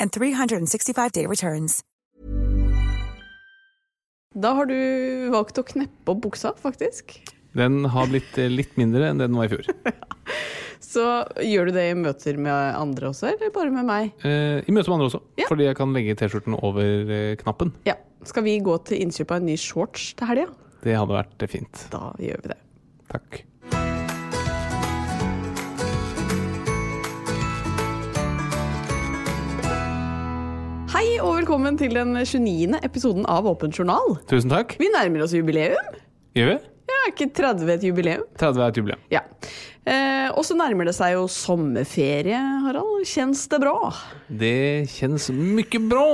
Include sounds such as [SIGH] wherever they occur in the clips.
and 365-day returns. Da har du valgt å kneppe opp buksa, faktisk. Den har blitt eh, litt mindre enn det den var i fjor. [LAUGHS] Så gjør du det i møter med andre også, eller bare med meg? Eh, I møter med andre også, Ja. fordi jeg kan legge T-skjorten over eh, knappen. Ja. Skal vi gå til innkjøp av en ny shorts til helga? Det hadde vært eh, fint. Da gjør vi det. Takk. Hei og velkommen til den 29. episoden av Åpen journal. Tusen takk. Vi nærmer oss jubileum. Gjør vi? Ja, ikke 30 et jubileum? 30 er et jubileum. Ja. Eh, og så nærmer det seg jo sommerferie, Harald. Kjennes det bra? Det kjennes mye bra.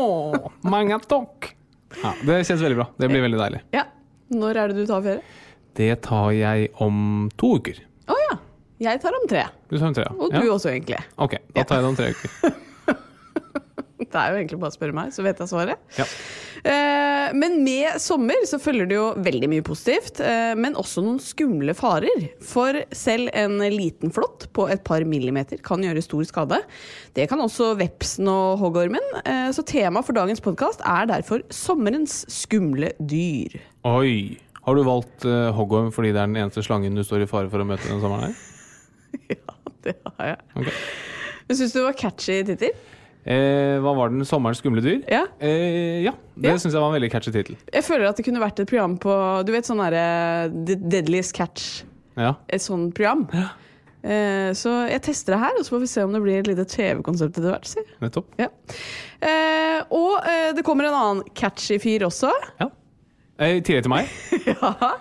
Mange takk. Ja, det kjennes veldig bra. Det blir veldig deilig. Ja. Når er det du tar ferie? Det tar jeg om to uker. Å ja. Jeg tar om tre. Du tar om tre, ja. Og du ja. også, egentlig. Ok, da tar jeg det om tre uker. [LAUGHS] Det er jo egentlig bare å spørre meg, så vet jeg svaret. Ja. Eh, men med sommer så følger det jo veldig mye positivt, eh, men også noen skumle farer. For selv en liten flått på et par millimeter kan gjøre stor skade. Det kan også vepsen og hoggormen. Eh, så temaet for dagens podkast er derfor sommerens skumle dyr. Oi. Har du valgt hoggorm fordi det er den eneste slangen du står i fare for å møte denne sommeren? [LAUGHS] Ja, det har jeg. Okay. Syns du det var catchy tittel? Eh, hva var den? Sommerens skumle dyr? Ja. Eh, ja. Det Ja. syns jeg var en veldig catchy tittel. Jeg føler at det kunne vært et program på Du vet sånn derre The Deadliest Catch? Ja. Et sånt program. Eh, så jeg tester det her, og så får vi se om det blir et lite TV-konsept etter hvert. Si. Nettopp. Ja. Eh, og eh, det kommer en annen catchy fyr også. Ja. Eh, I tillegg til meg. [LAUGHS] ja.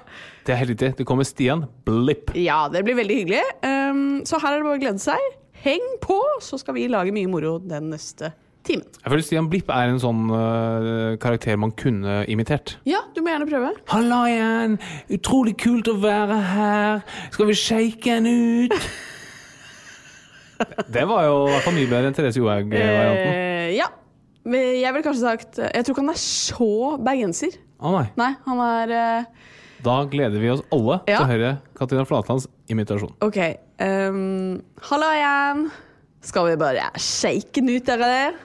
Det er helt riktig. Det kommer Stian Blipp. ja, det blir veldig hyggelig. Um, så her er det bare å glede seg. Heng på, så skal vi lage mye moro den neste timen. Jeg føler Stian Blipp er en sånn uh, karakter man kunne imitert. Ja, du må gjerne prøve. Halla igjen! Utrolig kult å være her. Skal vi shake en ut? [LAUGHS] Det var jo i hvert fall mye bedre enn Therese Johaug-varianten. Uh, ja. Jeg ville kanskje sagt Jeg tror ikke han er så bergenser. Å nei. Nei, han er uh... Da gleder vi oss alle Ja. til å høre Katrina Flatlands imitasjon. OK. Um, Halla igjen. Skal vi bare shake den ut, dere der?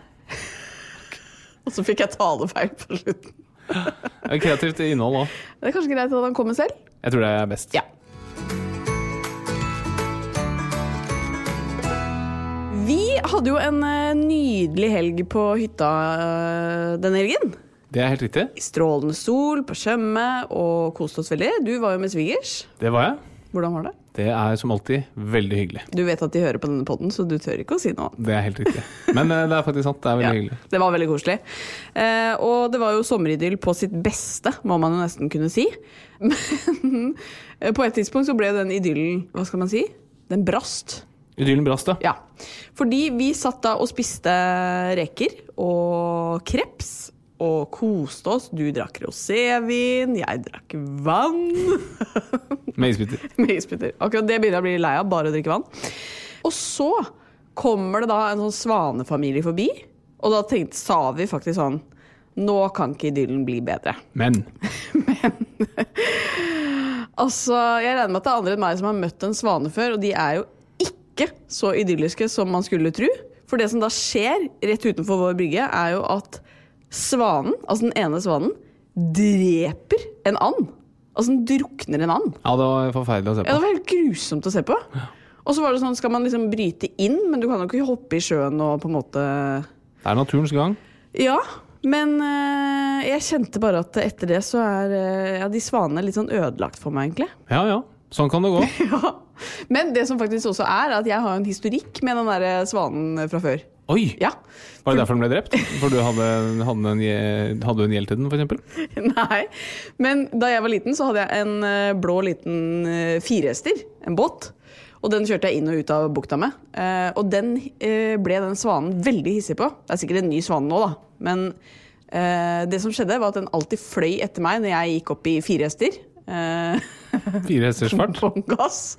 Og så fikk jeg talefeil på slutten. Det er Kreativt innhold òg. Det er kanskje greit at han kommer selv? Jeg tror det er best. Ja. Vi hadde jo en eh, nydelig helg på hytta eh, denne helgen. Det er helt riktig. I strålende sol, på Tjøme, og koste oss veldig. Du var jo med svigers. Det var jeg. Hvordan var det? Det er som alltid veldig hyggelig. Du vet at de hører på denne podden, så du tør ikke å si noe. Det er helt riktig. Men eh, det er faktisk sant. Det er veldig [LAUGHS] Ja, hyggelig. det var veldig koselig. Eh, og det var jo sommeridyll på sitt beste, må man jo nesten kunne si. [LAUGHS] Men eh, på et tidspunkt så ble den idyllen, hva skal man si, den brast. Idyllen brast, ja. Ja. Fordi vi satt da og spiste reker og kreps og koste oss. Du drakk rosévin, jeg drakk vann. [LAUGHS] Med isbiter. med isbiter. Akkurat det begynner jeg å bli lei av, bare å drikke vann. Og så kommer det da en sånn svanefamilie forbi, og da tenkte, sa vi faktisk sånn Nå kan ikke idyllen bli bedre. Men [LAUGHS] Altså, Jeg regner med at det er andre enn meg som har møtt en svane før, og de er jo ikke så idylliske som man skulle tro. For det som da skjer rett utenfor vår brygge, er jo at svanen, altså den ene svanen, dreper en and. Altså den drukner en and. ja, det var forferdelig å se på. Ja, Det var helt grusomt å se på. Og så var det sånn, skal man liksom bryte inn, men du kan jo ikke hoppe i sjøen og på en måte Det er naturens gang. Ja, men øh, jeg kjente bare at etter det så er øh, ja, de svanene litt sånn ødelagt for meg, egentlig. Ja ja, sånn kan det gå. [LAUGHS] Ja. Men det som faktisk også er, at jeg har en historikk med den der svanen fra før. Oi! Ja. Var det derfor den ble drept? For du hadde, hadde, en, hadde du en gjeld til den, f.eks.? [LAUGHS] Nei. Men da jeg var liten, så hadde jeg en eh, blå liten eh, firehester. En båt. Og den kjørte jeg inn og ut av bukta med. Eh, og den ble den svanen veldig hissig på. Det er sikkert en ny svane nå, da. Men det som skjedde, var at den alltid fløy etter meg når jeg gikk opp i fire hester. Eh, Fire hesters fart. [LAUGHS] på gass.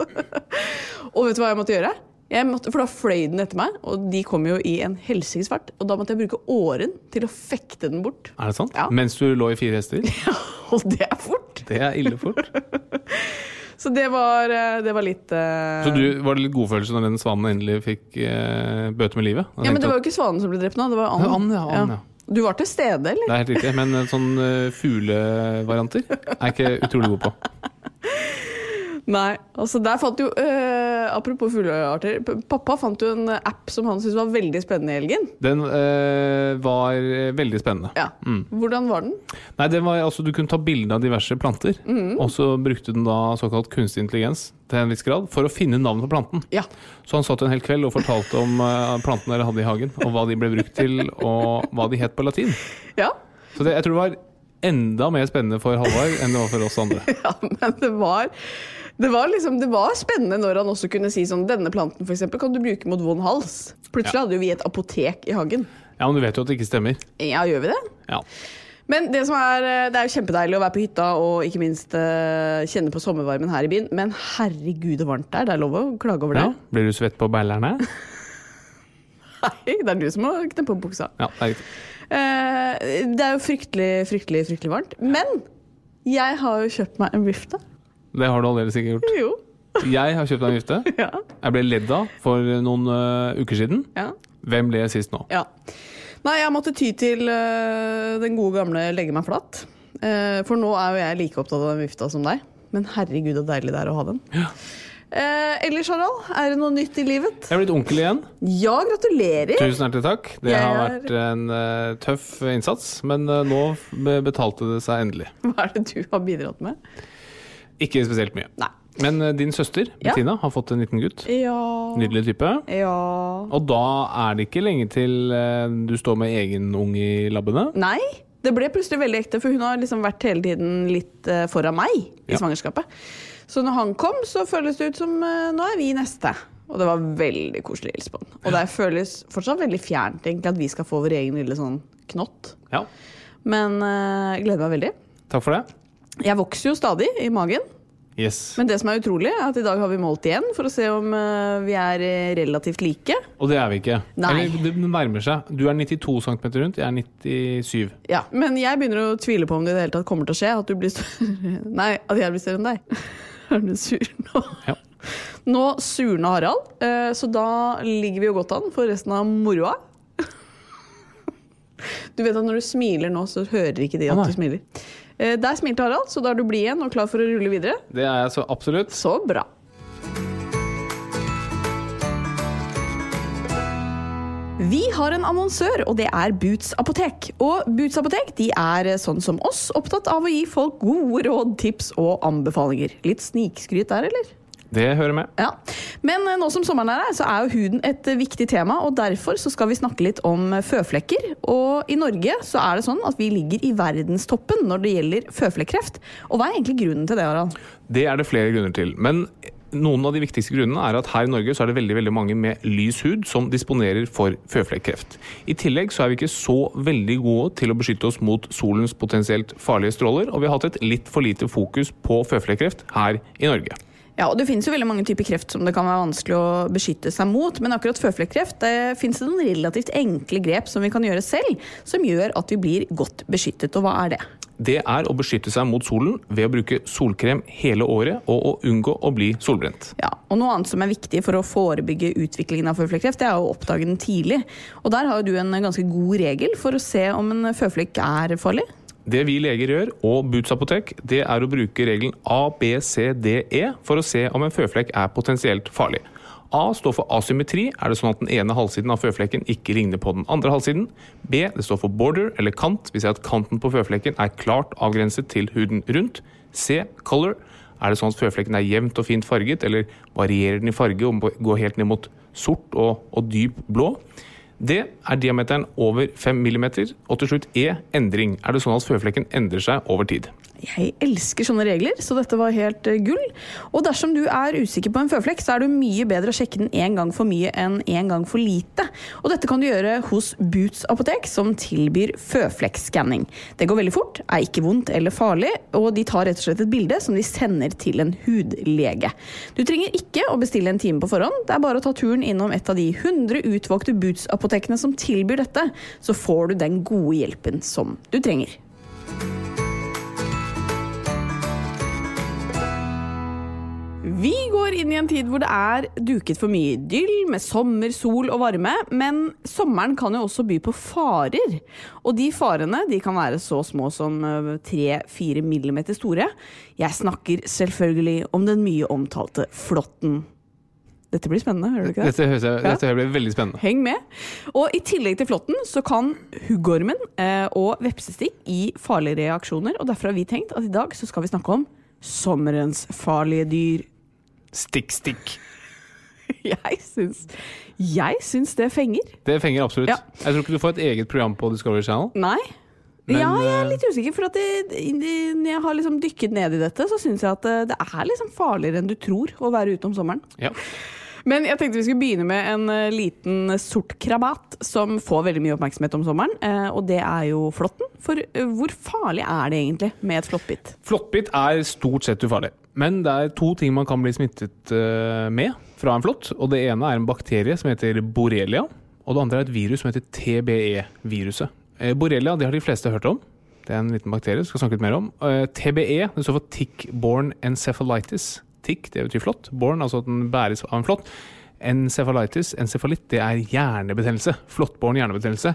[LAUGHS] og vet du hva jeg måtte gjøre? Jeg måtte, for da fløy den etter meg, og de kom jo i en helsikes fart. Og da måtte jeg bruke åren til å fekte den bort. Er det sant? Ja. Mens du lå i fire hester? [LAUGHS] Ja, Og det er fort! Det er ille fort. [LAUGHS] Så det var, eh, det var litt uh... Så du, var det litt godfølelse når den svanen endelig fikk uh, bøte med livet? Ja, men det var jo ikke svanen som ble drept nå, det var and. and, ja, and, ja. Du var til stede, eller? Det er helt riktig, men sånne sånn uh, fuglevarianter er jeg ikke utrolig god på. [LAUGHS] Nei. altså der fant jo øh, Apropos fuglearter. Pappa fant jo en app som han syntes var veldig spennende i helgen. Den øh, var eh, veldig spennende. Ja. Hvordan var den? Nei, den var, altså, Du kunne ta bilde av diverse planter, Mm. og så brukte den da såkalt kunstig intelligens til en viss grad for å finne navnet på planten. Ja. Så han satt en hel kveld og fortalte om eh, plantene dere hadde i hagen, og hva de ble brukt til, og hva de het på latin. ja. Så det, jeg tror det var enda mer spennende for Halvard enn det var for oss andre. [LAUGHS] Ja, men det var det var, liksom, det var spennende når han også kunne si sånn Denne planten for eksempel, kan du bruke mot vond hals. Plutselig Ja. hadde vi et apotek i hagen. Ja, men du vet jo at det ikke stemmer. Ja, gjør vi det? Ja. Men det, som er, eh, det er jo kjempedeilig å være på hytta og ikke minst eh, kjenne på sommervarmen her i byen. Men herregud det varmt det er. Det er lov å klage over det. ja. Blir du svett på beilerne? [LAUGHS] Nei, det er du som må kneppe opp buksa. Ja, det er. Eh, det er jo fryktelig, fryktelig, fryktelig varmt. Men jeg har jo kjøpt meg en vifte. Det har du allerede sikkert gjort. Jo. Jeg har kjøpt meg en vifte. Ja. Jeg ble ledd av for noen uh, uker siden. ja. Hvem ble jeg sist nå? Ja. Nei, jeg måtte ty til uh, den gode gamle legge meg flatt. Uh, for nå er jo jeg like opptatt av den vifta som deg. Men herregud, så deilig det er å ha den. Eh, ellers, Harald, er det noe nytt i livet? Jeg er blitt onkel igjen. Ja, gratulerer! Tusen hjertelig takk. Det Jeg har vært en tøff innsats, men nå betalte det seg endelig. Hva er det du har bidratt med? Ikke spesielt mye. Nei. Men eh, din søster Ja. Bettina har fått en liten gutt. Ja Nydelig type. Ja Og da er det ikke lenge til eh, du står med egen unge i labbene. Nei. Det ble plutselig veldig ekte, for hun har liksom vært hele tiden litt eh, foran meg i Ja. svangerskapet. Så når han kom, så føles det ut som nå er vi neste. Og det var veldig koselig å hilse på han. Og det føles fortsatt veldig fjernt egentlig at vi skal få vår egen lille sånn knott. Ja, Men jeg jeg gleder meg veldig. takk for det. Jeg vokser jo stadig i magen. Yes. Men det som er utrolig, er at i dag har vi målt igjen for å se om uh, vi er eh, relativt like. Og det er vi ikke. Nei. Eller det nærmer seg. Du er 92 cm rundt, jeg er 97. Ja, Men jeg begynner å tvile på om det i det hele tatt kommer til å skje. At du blir større [LAUGHS] Nei, at jeg blir større enn deg. [LAUGHS] Er du sur nå? Ja. Nå surna Harald, uh, så da ligger vi jo godt an for resten av moroa. [LAUGHS] Du vet at når du smiler nå, så hører ikke de at ah, du smiler. Eh, Der smilte Harald, så da er du blid igjen og klar for å rulle videre. Det er jeg så absolutt. Så bra. Vi har en annonsør, og det er Boots apotek. Og Boots apotek de er eh, sånn som oss, opptatt av å gi folk gode råd, tips og anbefalinger. Litt snikskryt der, eller? Det hører med. Ja. Men eh, nå som sommeren er her, så er jo huden et eh, viktig tema, og derfor så skal vi snakke litt om eh, føflekker. Og i Norge så er det sånn at vi ligger i verdenstoppen når det gjelder føflekkreft. Og hva er egentlig grunnen til det, Harald? Det er det flere grunner til. Men noen av de viktigste grunnene er at her i Norge så er det veldig veldig mange med lys hud som disponerer for føflekkreft. I tillegg så er vi ikke så veldig gode til å beskytte oss mot solens potensielt farlige stråler, og vi har hatt et litt for lite fokus på føflekkreft her i Norge. Ja, og Det finnes jo veldig mange typer kreft som det kan være vanskelig å beskytte seg mot. Men akkurat føflekkreft det finnes det noen relativt enkle grep som vi kan gjøre selv, som gjør at vi blir godt beskyttet. Og hva er det? Det er å beskytte seg mot solen ved å bruke solkrem hele året og å unngå å bli solbrent. Ja, og Noe annet som er viktig for å forebygge utviklingen av føflekkreft, det er å oppdage den tidlig. Og Der har du en ganske god regel for å se om en føflekk er farlig. Det vi leger gjør, og Boots apotek, det er å bruke regelen ABCDE for å se om en føflekk er potensielt farlig. A står for asymmetri, er det sånn at den ene halvsiden av føflekken ikke ligner på den andre halvsiden. B det står for border, eller kant, hvis at kanten på føflekken er klart avgrenset til huden rundt. C color, er det sånn at føflekken er jevnt og fint farget, eller varierer den i farge og går helt ned mot sort og, og dyp blå. Det er diameteren over 5 mm. Og til slutt E endring. Er det sånn at føflekken endrer seg over tid? Jeg elsker sånne regler, så dette var helt uh, gull. Og dersom du er usikker på en føflekk, så er det mye bedre å sjekke den én gang for mye enn én gang for lite. Og dette kan du gjøre hos Boots apotek, som tilbyr føflekkskanning. Det går veldig fort, er ikke vondt eller farlig, og de tar rett og slett et bilde som de sender til en hudlege. Du trenger ikke å bestille en time på forhånd, det er bare å ta turen innom et av de 100 utvalgte Boots-apotekene som tilbyr dette, så får du den gode hjelpen som du trenger. Vi går inn i en tid hvor det er duket for mye idyll, med sommer, sol og varme. Men sommeren kan jo også by på farer. Og de farene de kan være så små som 3-4 millimeter store. Jeg snakker selvfølgelig om den mye omtalte flåtten. Dette blir spennende, hører du ikke det? Dette, høres jeg, dette blir veldig spennende. Heng med. Og i tillegg til flåtten så kan huggormen eh, og vepsestikk gi farlige reaksjoner. Og derfor har vi tenkt at i dag så skal vi snakke om sommerens farlige dyr. Stikk, stikk. [LAUGHS] Jeg syns, jeg syns det fenger. Det fenger absolutt. Ja. Jeg tror ikke du får et eget program på Discovery Channel. Nei. Men, ja, jeg er eh, litt usikker, for at det, når jeg har liksom dykket ned i dette, så syns jeg at det, det er liksom farligere enn du tror å være ute om sommeren. Ja. Men jeg tenkte vi skulle begynne med en eh, liten sort krabat som får veldig mye oppmerksomhet om sommeren, eh, og det er jo flåtten. For eh, hvor farlig er det egentlig med et flåttbitt? Flåttbitt er stort sett ufarlig. Men det er to ting man kan bli smittet med fra en flått. Og det ene er en bakterie som heter borrelia. Og det andre er et virus som heter TBE-viruset. Borrelia det har de fleste hørt om. Det er en liten bakterie skal snakke litt mer om. TBE det står for tick-borne encephalitis. Tick det betyr flått. Born, altså at den bæres av en flått. Encephalitis, encefalitt, det er hjernebetennelse. Flåttbåren hjernebetennelse.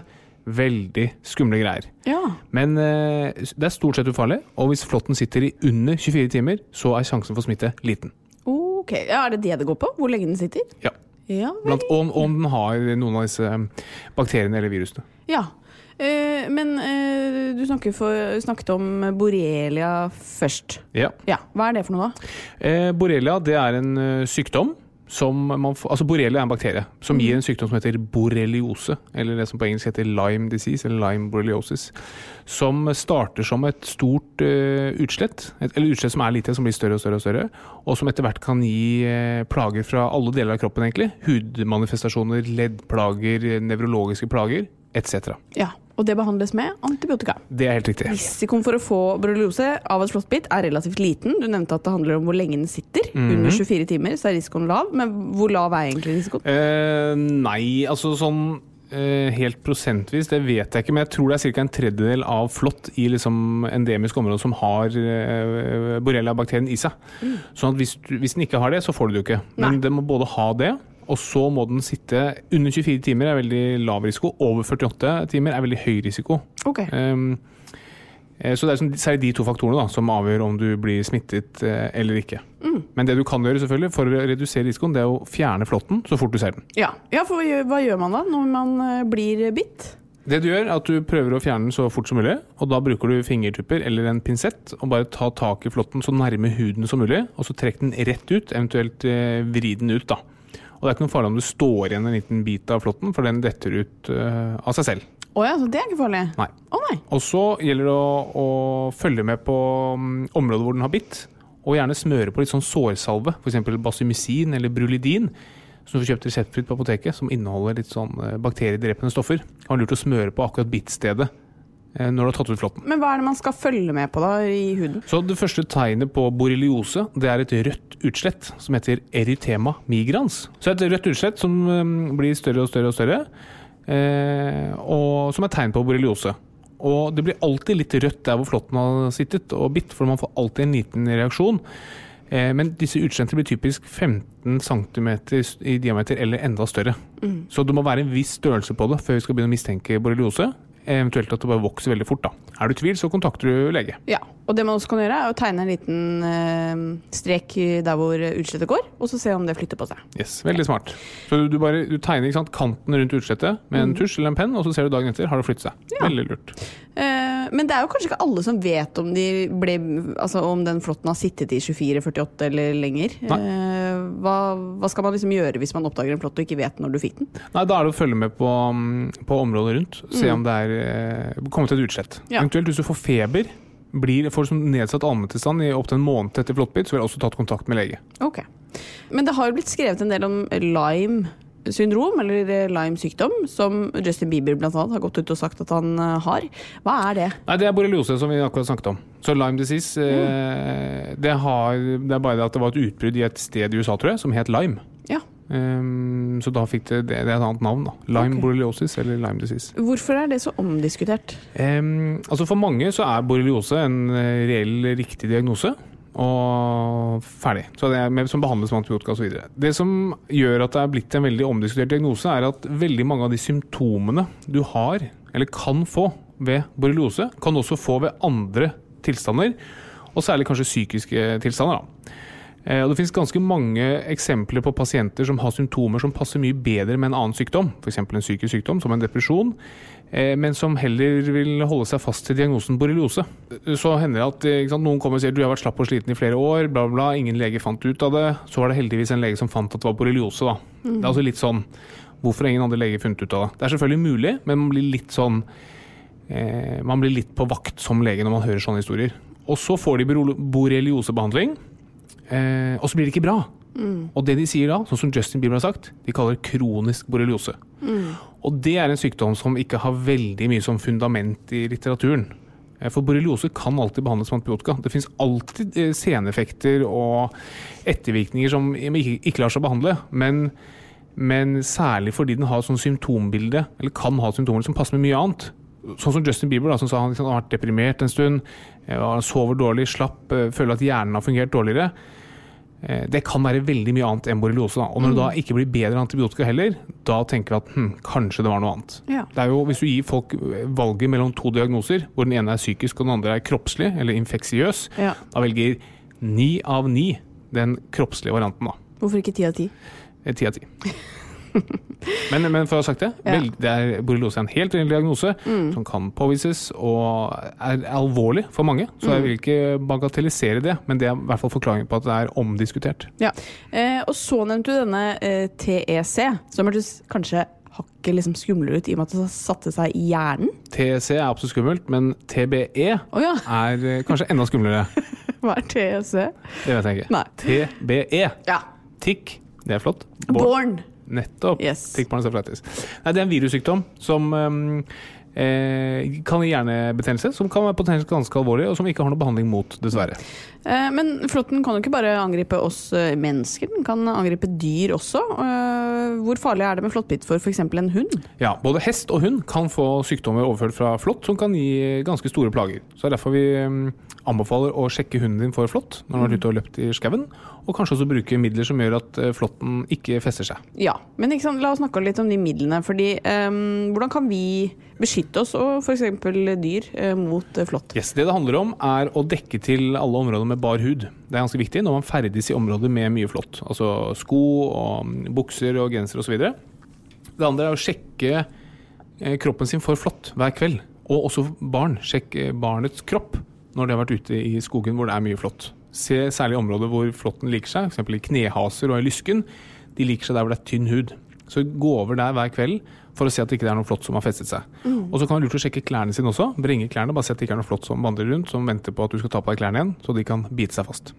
Veldig skumle greier. Ja. Men eh, det er stort sett ufarlig, og hvis flåtten sitter i under 24 timer, så er sjansen for smitte liten. Ok, ja, Er det det det går på? Hvor lenge den sitter? Ja. Ja. Blant, om, om den har noen av disse eh, bakteriene eller virusene. ja. Eh, men eh, du for, snakket om borrelia først. Ja. Ja, Hva er det for noe, da? Eh, borrelia det er en sykdom som man Altså borrelia er en bakterie som gir en sykdom som heter borreliose, eller det som på engelsk heter Lyme disease, eller Lyme borreliosis. Som starter som et stort uh, utslett, et, eller utslett som er lite, som blir større og større og større, og som etter hvert kan gi uh, plager fra alle deler av kroppen, egentlig. Hudmanifestasjoner, leddplager, nevrologiske plager, etc. Ja, Og det behandles med antibiotika. Det er helt riktig. Risikoen for å få borreliose av et flåttbitt er relativt liten. Du nevnte at det handler om hvor lenge den sitter. Under 24 timer så er risikoen lav. Men hvor lav er egentlig risikoen? Eh, nei, altså sånn eh, helt prosentvis, det vet jeg ikke. Men jeg tror det er ca. en tredjedel av flått i liksom endemisk område som har eh, borrelia-bakterien i seg. Sånn at hvis, du, hvis den ikke har det, så får du det jo ikke. Men Nei. den må både ha det, og så må den sitte Under 24 timer er veldig lav risiko. Over 48 timer er veldig høy risiko. Okay. Um, så det er liksom, særlig de to faktorene da, som avgjør om du blir smittet eh, eller ikke. Men det du kan gjøre selvfølgelig for å redusere risikoen, det er å fjerne flåtten så fort du ser den. Ja, ja for hva gjør, man da når man eh, blir bitt? Det du gjør, er at du prøver å fjerne den så fort som mulig. og Da bruker du fingertupper eller en pinsett og bare ta tak i flåtten så nærme huden som mulig. Og så trekk den rett ut, eventuelt vri den ut. da. Og Det er ikke noe farlig om du står igjen en liten bit av flåtten, for den detter ut uh, av seg selv. Å ja, så det er ikke farlig? Nei. Å nei. Og så gjelder det å, å følge med på mm, området hvor den har bitt. Og gjerne smøre på litt sånn sårsalve, f.eks. basimycin eller brulidin. Som du får kjøpt reseptfritt på apoteket, som inneholder litt sånn eh, bakteriedrepende stoffer. Det kan være lurt å smøre på akkurat bittstedet når du har tatt ut flåtten. Men hva er det man skal følge med på da i huden? Så Det første tegnet på borreliose det er et rødt utslett som heter erytema migrans. Så et rødt utslett som eh, blir større og større og større, eh, og som er tegn på borreliose. Og det blir alltid litt rødt der hvor flåtten har sittet og bitt, for man får alltid en liten reaksjon. Eh, men disse utslettene blir typisk 15 cm i diameter eller enda større. Så det må være en viss størrelse på det før vi skal begynne å mistenke borreliose. Eventuelt at det bare vokser veldig fort. da. Er du i tvil, så kontakter du lege. Ja, og det man også kan gjøre er å tegne en liten eh, strek der hvor utslettet går, og så se om det flytter på seg. Yes, Veldig smart. Så du, bare, du tegner ikke sant, kanten rundt utslettet med en tusj eller en penn, og så ser du dagen etter har det flyttet seg. Veldig lurt. Uh, men det er jo kanskje ikke alle som vet om, de ble, altså om den flåtten har sittet i 24-48 eller lenger. Eh, hva, hva skal man liksom gjøre hvis man oppdager en flått og ikke vet når du fikk den? Nei, Da er det å følge med på, mm, på området rundt. Se om det er eh, kommet et utslett. Ja. Eventuelt hvis du får feber, blir, får som nedsatt allmenntilstand i opptil en måned etter flåttbitt, så vil jeg også tatt kontakt med lege. Ok. Men det har jo blitt skrevet en del om Lyme syndrom, eller eh, Lyme sykdom, som Justin Bieber annet har gått ut og sagt at han eh, har. Hva er det? Nei, Det er borreliose, som vi akkurat snakket om. Så Lyme disease eh, det, har, det er bare det at det var et utbrudd i et sted i USA, tror jeg, som het Lyme. Ja. Ehm, så da fikk det, det, det er et annet navn. da. Lyme okay. borreliosis eller Lyme disease. Hvorfor er det så omdiskutert? Um, altså For mange så er borreliose en eh, reell riktig diagnose. Og ferdig. Så det er med, som behandles med antibiotika osv. Det som gjør at det er blitt en veldig omdiskutert diagnose, er at veldig mange av de symptomene du har, eller kan få, ved borreliose, kan du også få ved andre tilstander. Og særlig kanskje psykiske tilstander. da. Eh, Og det finnes ganske mange eksempler på pasienter som har symptomer som passer mye bedre med en annen sykdom, f.eks. en psykisk sykdom som en depresjon, eh, men som heller vil holde seg fast til diagnosen borreliose. Så hender det at eh, sant, noen kommer og sier du har vært slapp og sliten i flere år, bla, bla, ingen lege fant ut av det. Så var det heldigvis en lege som fant at det var borreliose. da. Det er altså litt sånn Hvorfor har ingen andre leger funnet ut av det? Det er selvfølgelig mulig, men man blir litt sånn eh, Man blir litt på vakt som lege når man hører sånne historier. Og så får de borrel- borreliosebehandling. Eh, og så blir det ikke bra. Og det de sier da, sånn som Justin Bieber har sagt, de kaller kronisk borreliose. Og det er en sykdom som ikke har veldig mye som fundament i litteraturen. Eh, For borreliose kan alltid behandles med antibiotika. Det finnes alltid eh, seneffekter og ettervirkninger som ikke, lar seg behandle. Men, men særlig fordi den har sånn symptombilde, eller kan ha symptomer som passer med mye annet. Sånn som Justin Bieber, da, som sa han liksom, har vært deprimert en stund, eh, han sover dårlig, slapp, føler at hjernen har fungert dårligere. Eh, Det kan være veldig mye annet enn borreliose. Da. Og når det da ikke blir bedre antibiotika heller, da tenker vi at hm, kanskje det var noe annet. Ja. Det er jo, Hvis du gir folk valget mellom to diagnoser, hvor den ene er psykisk og den andre er kroppslig eller infeksiøs, Ja. da velger ni av ni den kroppslige varianten. da. Hvorfor ikke ti av ti? Eh, Ti av ti. [LAUGHS] Men, men for å ha sagt det, Ja. vel, det er borreliose er en helt reell diagnose som kan påvises og er alvorlig for mange. Så jeg vil ikke bagatellisere det, men det er i hvert fall forklaringen på at det er omdiskutert. Ja. Eh, og så nevnte du denne eh, TEC, som hørtes kanskje hakket liksom skumlere ut i og med at det satte seg i hjernen. TEC er absolutt skummelt, men TBE oh, ja, er eh, kanskje enda skumlere. [LAUGHS] hva er TEC? Det vet jeg ikke. Nei. TBE. Ja. TIC. Det er flott. Born. Nettopp. Yes. Tick. Nei, det er en virussykdom som um, eh, kan gi hjernebetennelse, som kan være potensielt ganske alvorlig, og som vi ikke har noe behandling mot, dessverre. Eh, men flåtten kan jo ikke bare angripe oss eh, mennesker, den kan angripe dyr også. Eh, hvor farlig er det med flåttbitt for f.eks. en hund? Ja, Både hest og hund kan få sykdommer overført fra flått som kan gi ganske store plager. Så det er derfor vi um, anbefaler å sjekke hunden din for flått når den har vært ute og løpt i skauen, og kanskje også bruke midler som gjør at eh, flåtten ikke fester seg. Ja, men sant? la oss snakke litt om de midlene. fordi um, Hvordan kan vi beskytte oss og f.eks. dyr eh, mot eh, flått? Yes, Det det handler om, er å dekke til alle områder med bar hud. Det er ganske viktig når man ferdes i områder med mye flått. Altså sko og mm, bukser og genser osv. Det andre er å sjekke kroppen sin for flått hver kveld. Og også barn. Sjekk barnets kropp når de har vært ute i skogen hvor det er mye flått. Se særlig områder hvor flåtten liker seg, f.eks. i knehaser og i lysken. De liker seg der hvor det er tynn hud. Så gå over der hver kveld for å se at det ikke er noe flått som har festet seg. Og så kan det være lurt å sjekke klærne sine også. Bringe klærne, bare se at det ikke er noe flått som vandrer rundt, som venter på at du skal ta på deg klærne igjen, så de kan bite seg fast.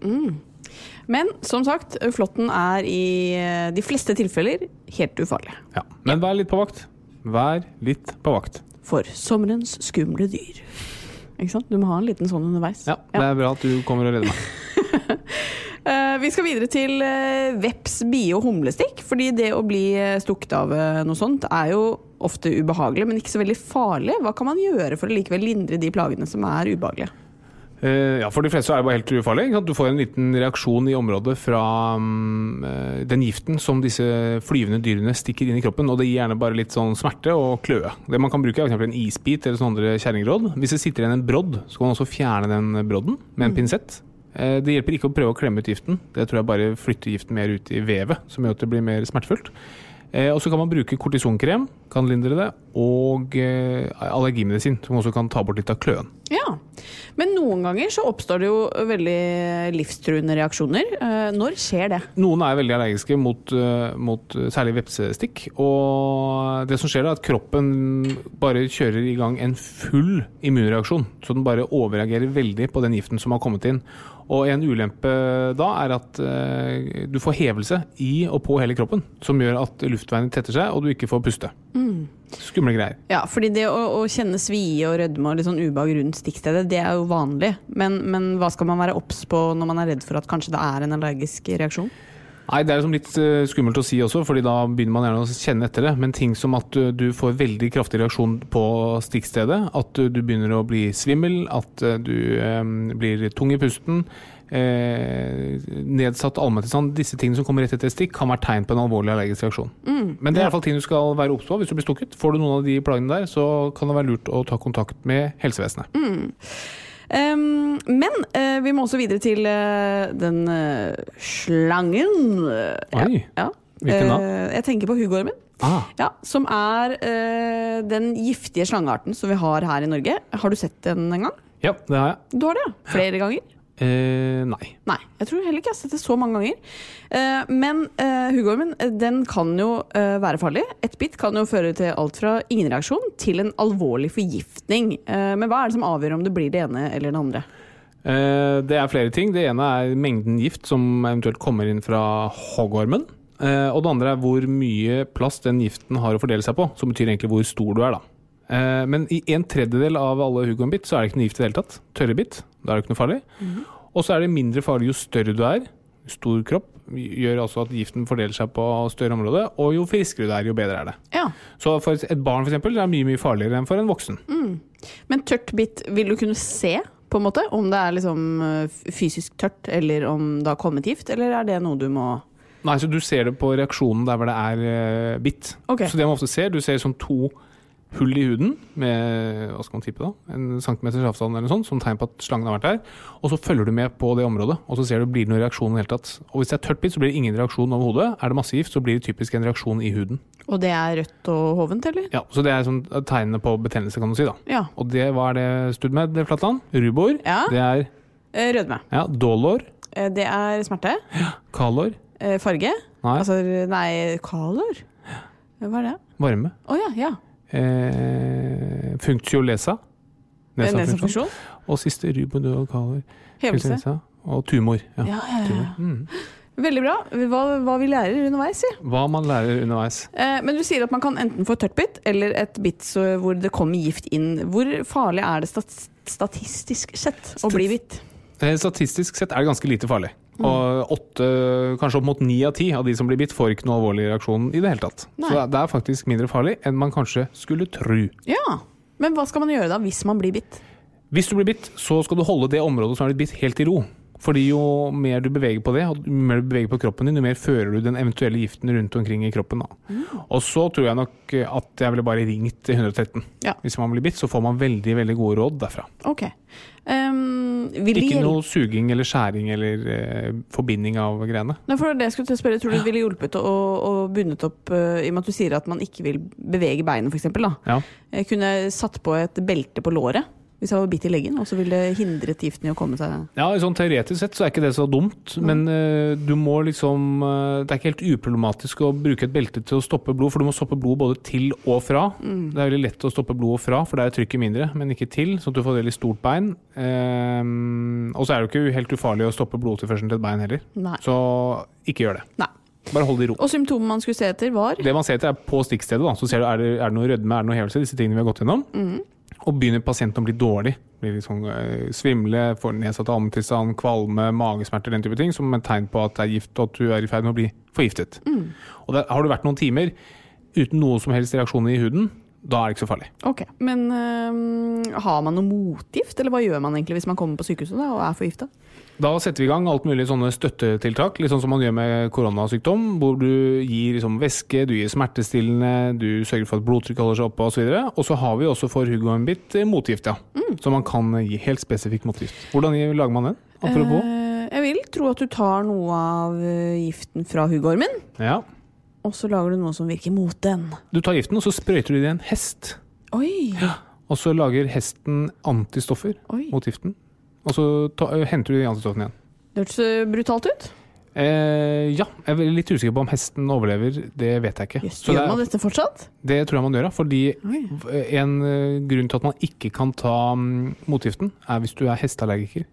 Men som sagt, flåtten er i eh, de fleste tilfeller helt ufarlig. Ja. Men vær litt på vakt. vær litt på vakt. For sommerens skumle dyr. Ikke sant? Du må ha en liten sånn underveis. Ja, det er bra at du kommer og redder meg. [LAUGHS] Eh, vi skal videre til eh, veps, bie og humlestikk. Fordi det å bli eh, stukket av noe sånt er jo ofte ubehagelig, men ikke så veldig farlig. Hva kan man gjøre for å likevel lindre de plagene som er ubehagelige? Eh, ja, For de fleste er det bare helt ufarlig. Du får en liten reaksjon i området fra mm, eh, den giften som disse flyvende dyrene stikker inn i kroppen. Og det gir gjerne bare litt sånn smerte og kløe. Det man kan bruke er f.eks. en isbit eller sånne andre kjerringråd. Hvis det sitter igjen en brodd, så kan man også fjerne den brodden med en pinsett. Eh, Det hjelper ikke å prøve å klemme ut giften. Det tror jeg bare flytter giften mer ut i vevet, som gjør at det blir mer smertefullt. Eh, Og så kan man bruke kortisonkrem, kan lindre det, og eh, allergimedisin, som også kan ta bort litt av kløen. Ja, Men noen ganger så oppstår det jo veldig livstruende reaksjoner. Eh, Når skjer det? Noen er veldig allergiske mot, mot særlig vepsestikk. Og det som skjer da, er at kroppen bare kjører i gang en full immunreaksjon. Så den bare overreagerer veldig på den giften som har kommet inn. Og en ulempe da er at eh, du får hevelse i og på hele kroppen, som gjør at luftveiene tetter seg, og du ikke får puste. Skumle greier. Ja, fordi det å, å kjenne svie og rødme og litt sånn ubehag rundt stikkstedet, det er jo vanlig. Men, men hva skal man være obs på når man er redd for at kanskje det er en allergisk reaksjon? Nei, Det er liksom litt eh, skummelt å si også, fordi da begynner man gjerne å kjenne etter det. Men ting som at du, du får veldig kraftig reaksjon på stikkstedet, at du, du begynner å bli svimmel, at eh, du eh, blir tung i pusten, eh, nedsatt allmenntilstand, disse tingene som kommer rett etter stikk, kan være tegn på en alvorlig allergisk reaksjon. Men det er i hvert fall ting du skal være obs på hvis du blir stukket. Får du noen av de plagene der, så kan det være lurt å ta kontakt med helsevesenet. Ehm, men uh, vi må også videre til uh, den uh, slangen. Oi, ja. hvilken da? Jeg tenker på huggormen. Ah, Ja, som er den giftige slangearten som vi har her i Norge. Har du sett den en gang? ja, det har jeg. Du har det, ja. Flere ganger? Eh, nei. Nei, jeg tror heller ikke jeg har sett det så mange ganger. Eh, men eh, huggormen eh, den kan jo eh, være farlig. Et bitt kan jo føre til alt fra ingen reaksjon til en alvorlig forgiftning. Eh, men hva er det som avgjør om det blir det ene eller det andre? Eh, Det er flere ting. Det ene er mengden gift som eventuelt kommer inn fra hoggormen. Eh, Og det andre er hvor mye plass den giften har å fordele seg på, som betyr egentlig hvor stor du er. da. Men i en tredjedel av alle huggormbitt så er det ikke noe gift i det hele tatt. Tørre bitt, da er det ikke noe farlig. Og så er det mindre farlig jo større du er. Stor kropp gjør altså at giften fordeler seg på større område, og jo friskere du er, jo bedre er det. Ja, Så for et barn for eksempel, det er mye mye farligere enn for en voksen. Men tørt bitt, vil du kunne se på en måte om det er liksom eh, fysisk tørt, eller om det har kommet gift, eller er det noe du må Nei, så Du ser det på reaksjonen der hvor det er eh, bitt. Okay. Så det man ofte ser, Du ser som to hull i huden med hva skal man tippe da, en centimeters avstand eller noe sånt, som tegn på at slangen har vært der. Og så følger du med på det området, og så ser du blir det noen reaksjon i det hele tatt. Og Hvis det er tørt bitt, så blir det ingen reaksjon overhodet. Er det masse gift, så blir det typisk en reaksjon i huden. Og det er rødt og hovent, eller? Ja, Så det er sånn tegnene på betennelse, kan du si. da. Ja. Og det, hva er det studd med, det Flatland? Rubor. Ja. Det er Eh, Rødme. ja, dålår. Eh, Det er smerte. Ja. Kalor? Farge. Nei, Altså, nei, kalor? Hva er det? varme. Å ja, ja. Eh, funktio-lesa. Nesafunksjon. Og siste rubodøkaler. Hevelse. Og tumor. Ja. Ja, ja, ja. Tumor. Mm. Veldig bra. Hva, hva vi lærer underveis, si. Hva man lærer underveis. Eh, men du sier at man kan enten få tørt bitt eller et bitt hvor det kommer gift inn. Hvor farlig er det stat statistisk sett å bli bitt? Eh, Statistisk sett er det ganske lite farlig. Mm. Og åtte, kanskje opp mot ni av ti av de som blir bitt, får ikke noe alvorlig reaksjon i det hele tatt. Nei. Så det er faktisk mindre farlig enn man kanskje skulle tro. Ja. Men hva skal man gjøre da hvis man blir bitt? Hvis du blir bitt, så skal du holde det området som er blitt bitt, helt i ro. Fordi jo mer du beveger på det, og jo mer du beveger på kroppen din, jo mer fører du den eventuelle giften rundt omkring i kroppen. Mm. Og så tror jeg nok at jeg ville bare ringt 113. Ja. Hvis man blir bitt, så får man veldig veldig gode råd derfra. Ok. Um, Ikke noe suging eller skjæring eller eh, forbinding av greiene. Nei, for det jeg skulle til å spørre, Tror du det ville hjulpet å, å bundet opp uh, I og med at du sier at man ikke vil bevege beinet, f.eks. Ja. Kunne satt på et belte på låret hvis jeg var bitt i leggen, og så ville det hindret giften i å komme seg Ja, sånn Teoretisk sett så er ikke det så dumt, men uh, du må liksom uh, Det er ikke helt uproblematisk å bruke et belte til å stoppe blod, for du må stoppe blod både til og fra. Det er veldig lett å stoppe blodet fra, for der er trykket mindre, men ikke til, sånn at du får veldig stort bein. Uh, og så er det jo ikke helt ufarlig å stoppe blodtilførselen til et bein heller, Nei. så ikke gjør det. Nei. Bare hold det i ro. Og symptomene man skulle se etter, var Det man ser etter er på stikkstedet, da. så ser du er det, er det noe rødme, er det noe hevelse, disse tingene vi har gått gjennom. Og begynner pasienten å bli dårlig, blir sånn eh, svimle, får nedsatt ammetilstand, kvalme, magesmerter, den type ting, som et tegn på at det er gift og at du er i ferd med å bli forgiftet. Og der har du vært noen timer uten noe som helst reaksjoner i huden, da er det ikke så farlig. Ok. Men øh, har man noe motgift, eller hva gjør man egentlig hvis man kommer på sykehuset da, og er forgifta? Da setter vi i gang alt mulig sånne støttetiltak, litt sånn som man gjør med koronasykdom, hvor du gir liksom væske, du gir smertestillende, du sørger for at blodtrykket holder seg oppe osv. Og så har vi også for Hugo en bit eh, motgift, ja. Så man kan gi helt spesifikk motgift. Hvordan lager man den? Apropos. Eh, jeg vil tro at du tar noe av øh, giften fra huggormen, Ja. og så lager du noe som virker mot den. Du tar giften, og så sprøyter du det i en hest. Oi! Og så lager hesten antistoffer Oi. mot giften. Og så ta, henter du de antistoffene igjen. Det hørtes øh, brutalt ut. Eh, ja, jeg er litt usikker på om hesten overlever. Det vet jeg ikke. Just, Så det, gjør man dette fortsatt? det tror jeg man gjør, ja. Fordi Oi. en eh, grunn til at man ikke kan ta mm, motgiften, er hvis du er hesteallergiker.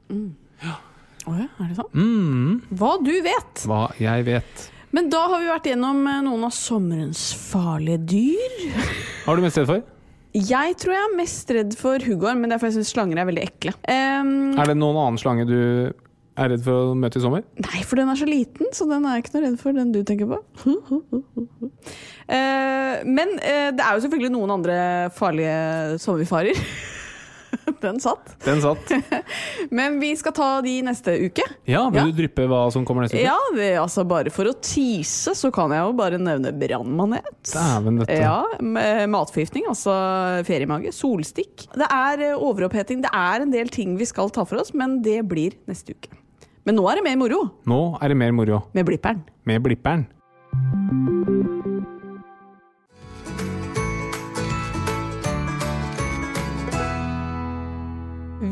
Å ja, er det sant? Mm, Hva du vet! hva jeg vet. Men da har vi vært gjennom noen av sommerens farlige dyr. Har du mest redd for? Jeg tror jeg er mest redd for huggorm, men det er fordi jeg syns slanger er veldig ekle. Um, Er det noen annen slange du er redd for å møte i sommer? Nei, for den er så liten, så den er jeg ikke noe redd for, den du tenker på. uh, [LAUGHS] men uh, det er jo selvfølgelig noen andre farlige sommerfarer. [LAUGHS] [LAUGHS] den satt. Den satt. [LAUGHS] Men vi skal ta de neste uke. Ja, vil Ja. du dryppe hva som kommer neste uke? Ja, det, altså Bare for å tease, så kan jeg jo bare nevne brannmanet. Dæven døtte. Ja, matforgiftning, altså feriemage. Solstikk. Det er eh, overoppheting. Det er en del ting vi skal ta for oss, men det blir neste uke. Men nå er det mer moro Nå er det mer moro med blipperen. med blipperen.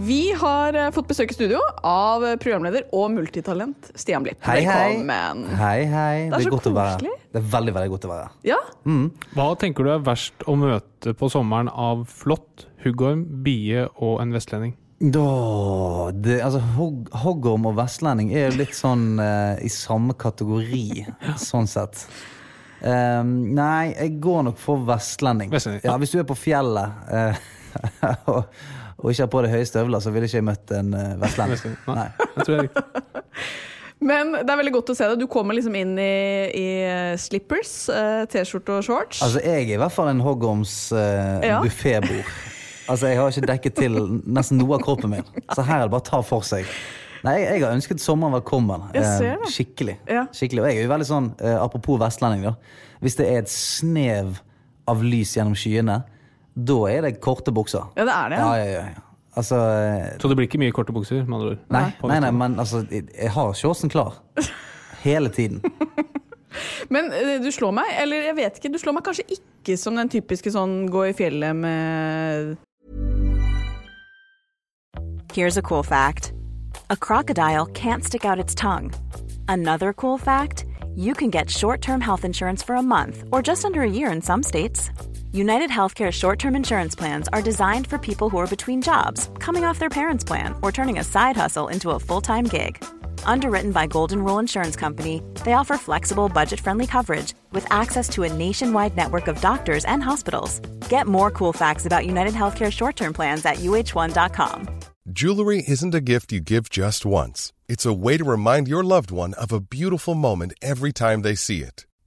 Vi har eh, fått besøk i studio av programleder og multitalent Stian Blipp. Hei, hei. Velkommen. Hei, hei. Det er så godt å være koselig. Det er veldig, veldig godt å være Ja? Ja, Hva tenker du er verst å møte på sommeren av flått, huggorm, bie og en vestlending? Da, det, altså, hogg- Hoggorm og vestlending er jo litt sånn eh, i samme kategori, sånn sett. Um, nei, jeg går nok for vestlending. Vestlending, ja. Ja, hvis du er på fjellet eh, [LAUGHS] og, og ikke har på deg høye støvler, så ville ikke jeg møtt en uh, vestlending. Nei. Nei. [LAUGHS] Tror jeg ikke. [LAUGHS] Men det er veldig godt å se deg. Du kommer liksom inn i, i slippers, eh, T-skjorte og shorts. Altså, jeg er i hvert fall en hoggorms uh, Ja. buffébord. Altså, jeg har ikke dekket til nesten noe av kroppen min. [LAUGHS] Så her er det bare å ta for seg. Nei, jeg, jeg har ønsket sommeren velkommen. Eh, ser det. skikkelig. Ja. skikkelig. Og jeg er jo veldig sånn, eh, apropos vestlending, da. Hvis det er et snev av lys gjennom skyene, da er det korte bukser. Ja, det er det. Ja, ja, ja. ja. Altså eh, Så det blir ikke mye korte bukser, med andre ord? Nei, nei, nei, men altså, jeg, jeg har shortsen klar. [LAUGHS] Hele tiden. [LAUGHS] Men eh, du slår meg, eller jeg vet ikke, du slår meg kanskje ikke som den typiske sånn gå i fjellet med Here's a cool fact a crocodile can't stick out its tongue. Another cool fact you can get short term health insurance for a month or just under a year in some states. United Healthcare short term insurance plans are designed for people who are between jobs, coming off their parents' plan, or turning a side hustle into a full time gig. Underwritten by Golden Rule Insurance Company, they offer flexible, budget friendly coverage with access to a nationwide network of doctors and hospitals. Get more cool facts about United Healthcare short term plans at uh1.com. Jewelry isn't a gift you give just once. It's a way to remind your loved one of a beautiful moment every time they see it.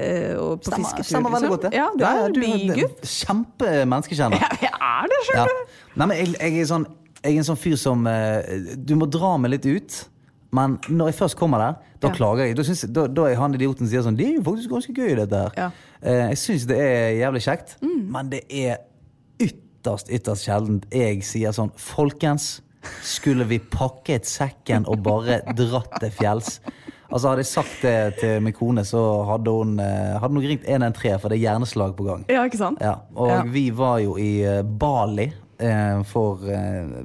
Eh, og på Stemmer, fisketur. stemmer veldig godt, det. Ja, du er en bygutt. Kjempemenneskekjenner. [LAUGHS] Ja, jeg er det, Ja. skjønner du. Nei, men jeg, jeg, er sånn, jeg er en sånn fyr som eh, Du må dra meg litt ut. Men når jeg først kommer der, da Ja. klager jeg. Da, synes, da, da er han idioten som sier sånn Det er jo faktisk ganske gøy, dette her. Ja. Eh, jeg syns det er jævlig kjekt, Mm. men det er ytterst, ytterst sjeldent jeg sier sånn Folkens, skulle vi pakket sekken og bare dratt til fjells? Altså Hadde jeg sagt det til min kone, så hadde hun eh, Hadde hun ringt 113, for det er hjerneslag på gang. Ja, ikke sant? Ja, og Ja. vi var jo i eh, Bali eh, for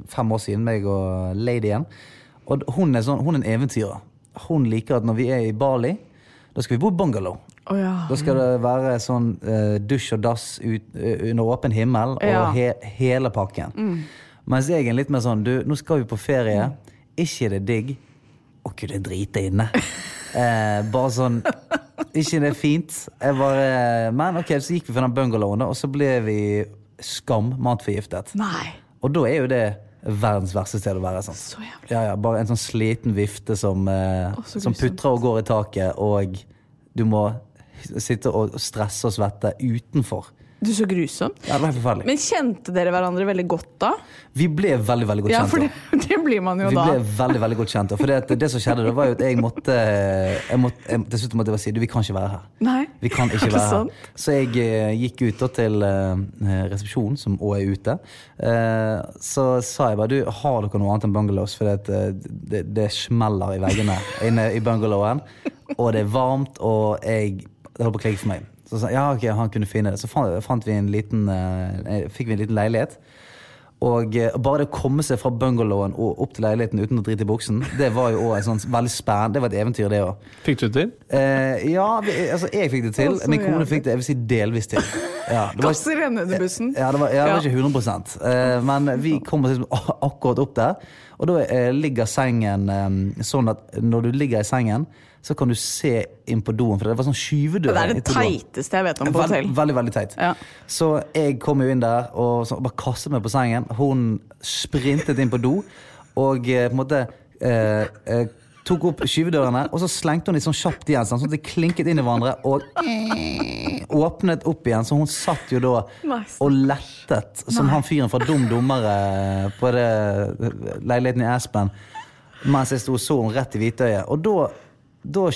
fem år siden, meg og ladyen. Og hun er, sånn, hun er en eventyrer. Hun liker at når vi er i Bali, da skal vi bo i bungalow. Oh, ja. Da skal det være sånn eh, dusj og dass ut, under åpen himmel og Ja. he, hele pakken. Mens jeg er litt mer sånn Du, nå skal vi på ferie. Ikke er det digg å kunne drite inne. Eh, bare sånn Ikke det er fint? Jeg bare Men ok, så gikk vi for den bungalowen, og så ble vi skam matforgiftet. Nei. Og da er jo det verdens verste sted å være. Sant? Så jævlig. Ja, ja, bare en sånn sliten vifte som, eh, som putrer og går i taket, og du må sitte og stresse og svette utenfor. Du, så grusom. Ja, det var forferdelig. Men kjente dere hverandre veldig godt da? vi ble veldig veldig godt Ja, for det, [LAUGHS] det blir man jo Vi da. ble veldig veldig godt kjent. For det, det som skjedde, da var jo at jeg måtte, jeg måtte jeg, Til slutt måtte jeg bare si du, vi kan ikke være her. Nei. Vi kan [LAUGHS] ikke være her. Så jeg eh, gikk ut da til uh, resepsjonen, som òg er ute. Uh, så sa jeg bare du, har dere noe annet enn bungalows? For det, det, det smeller i veggene inne i bungalowen. Og det er varmt, og jeg, det holder på å klikke for meg. Så sa ja, ok, han kunne finne det. Så fant, fant vi en liten, eh, fikk vi en liten leilighet. Og eh, bare det å komme seg fra bungalowen og opp til leiligheten uten å drite i buksen, det var jo også en sånn veldig spennende Det var et eventyr, det òg. Fikk du det til? Eh, ja, vi, altså jeg fikk det til. Det Min kone fikk det jeg vil si delvis til. Ja, det var, Kasser henne under bussen. ja, det var, ja, det var Ja. ikke 100 eh, Men vi kom oss liksom akkurat opp der. Og da eh, ligger sengen eh, sånn at når du ligger i sengen, så kan du se inn på doen. For det var sånn skyvedør. Det er det teiteste jeg vet om på hotell. veldig, veldig teit. Ja. Så jeg kom jo inn der og så bare kastet meg på sengen. Hun sprintet inn på do og eh, på en måte eh, eh, tok opp skyvedørene, og så slengte hun de sånn kjapt igjen, sånn at de klinket inn i hverandre og [LAUGHS] åpnet opp igjen. Så hun satt jo da og lettet, som han fyren fra Dum Dummere på det, leiligheten i Aspen, mens jeg sto og så henne rett i hvitøyet. Og da, da,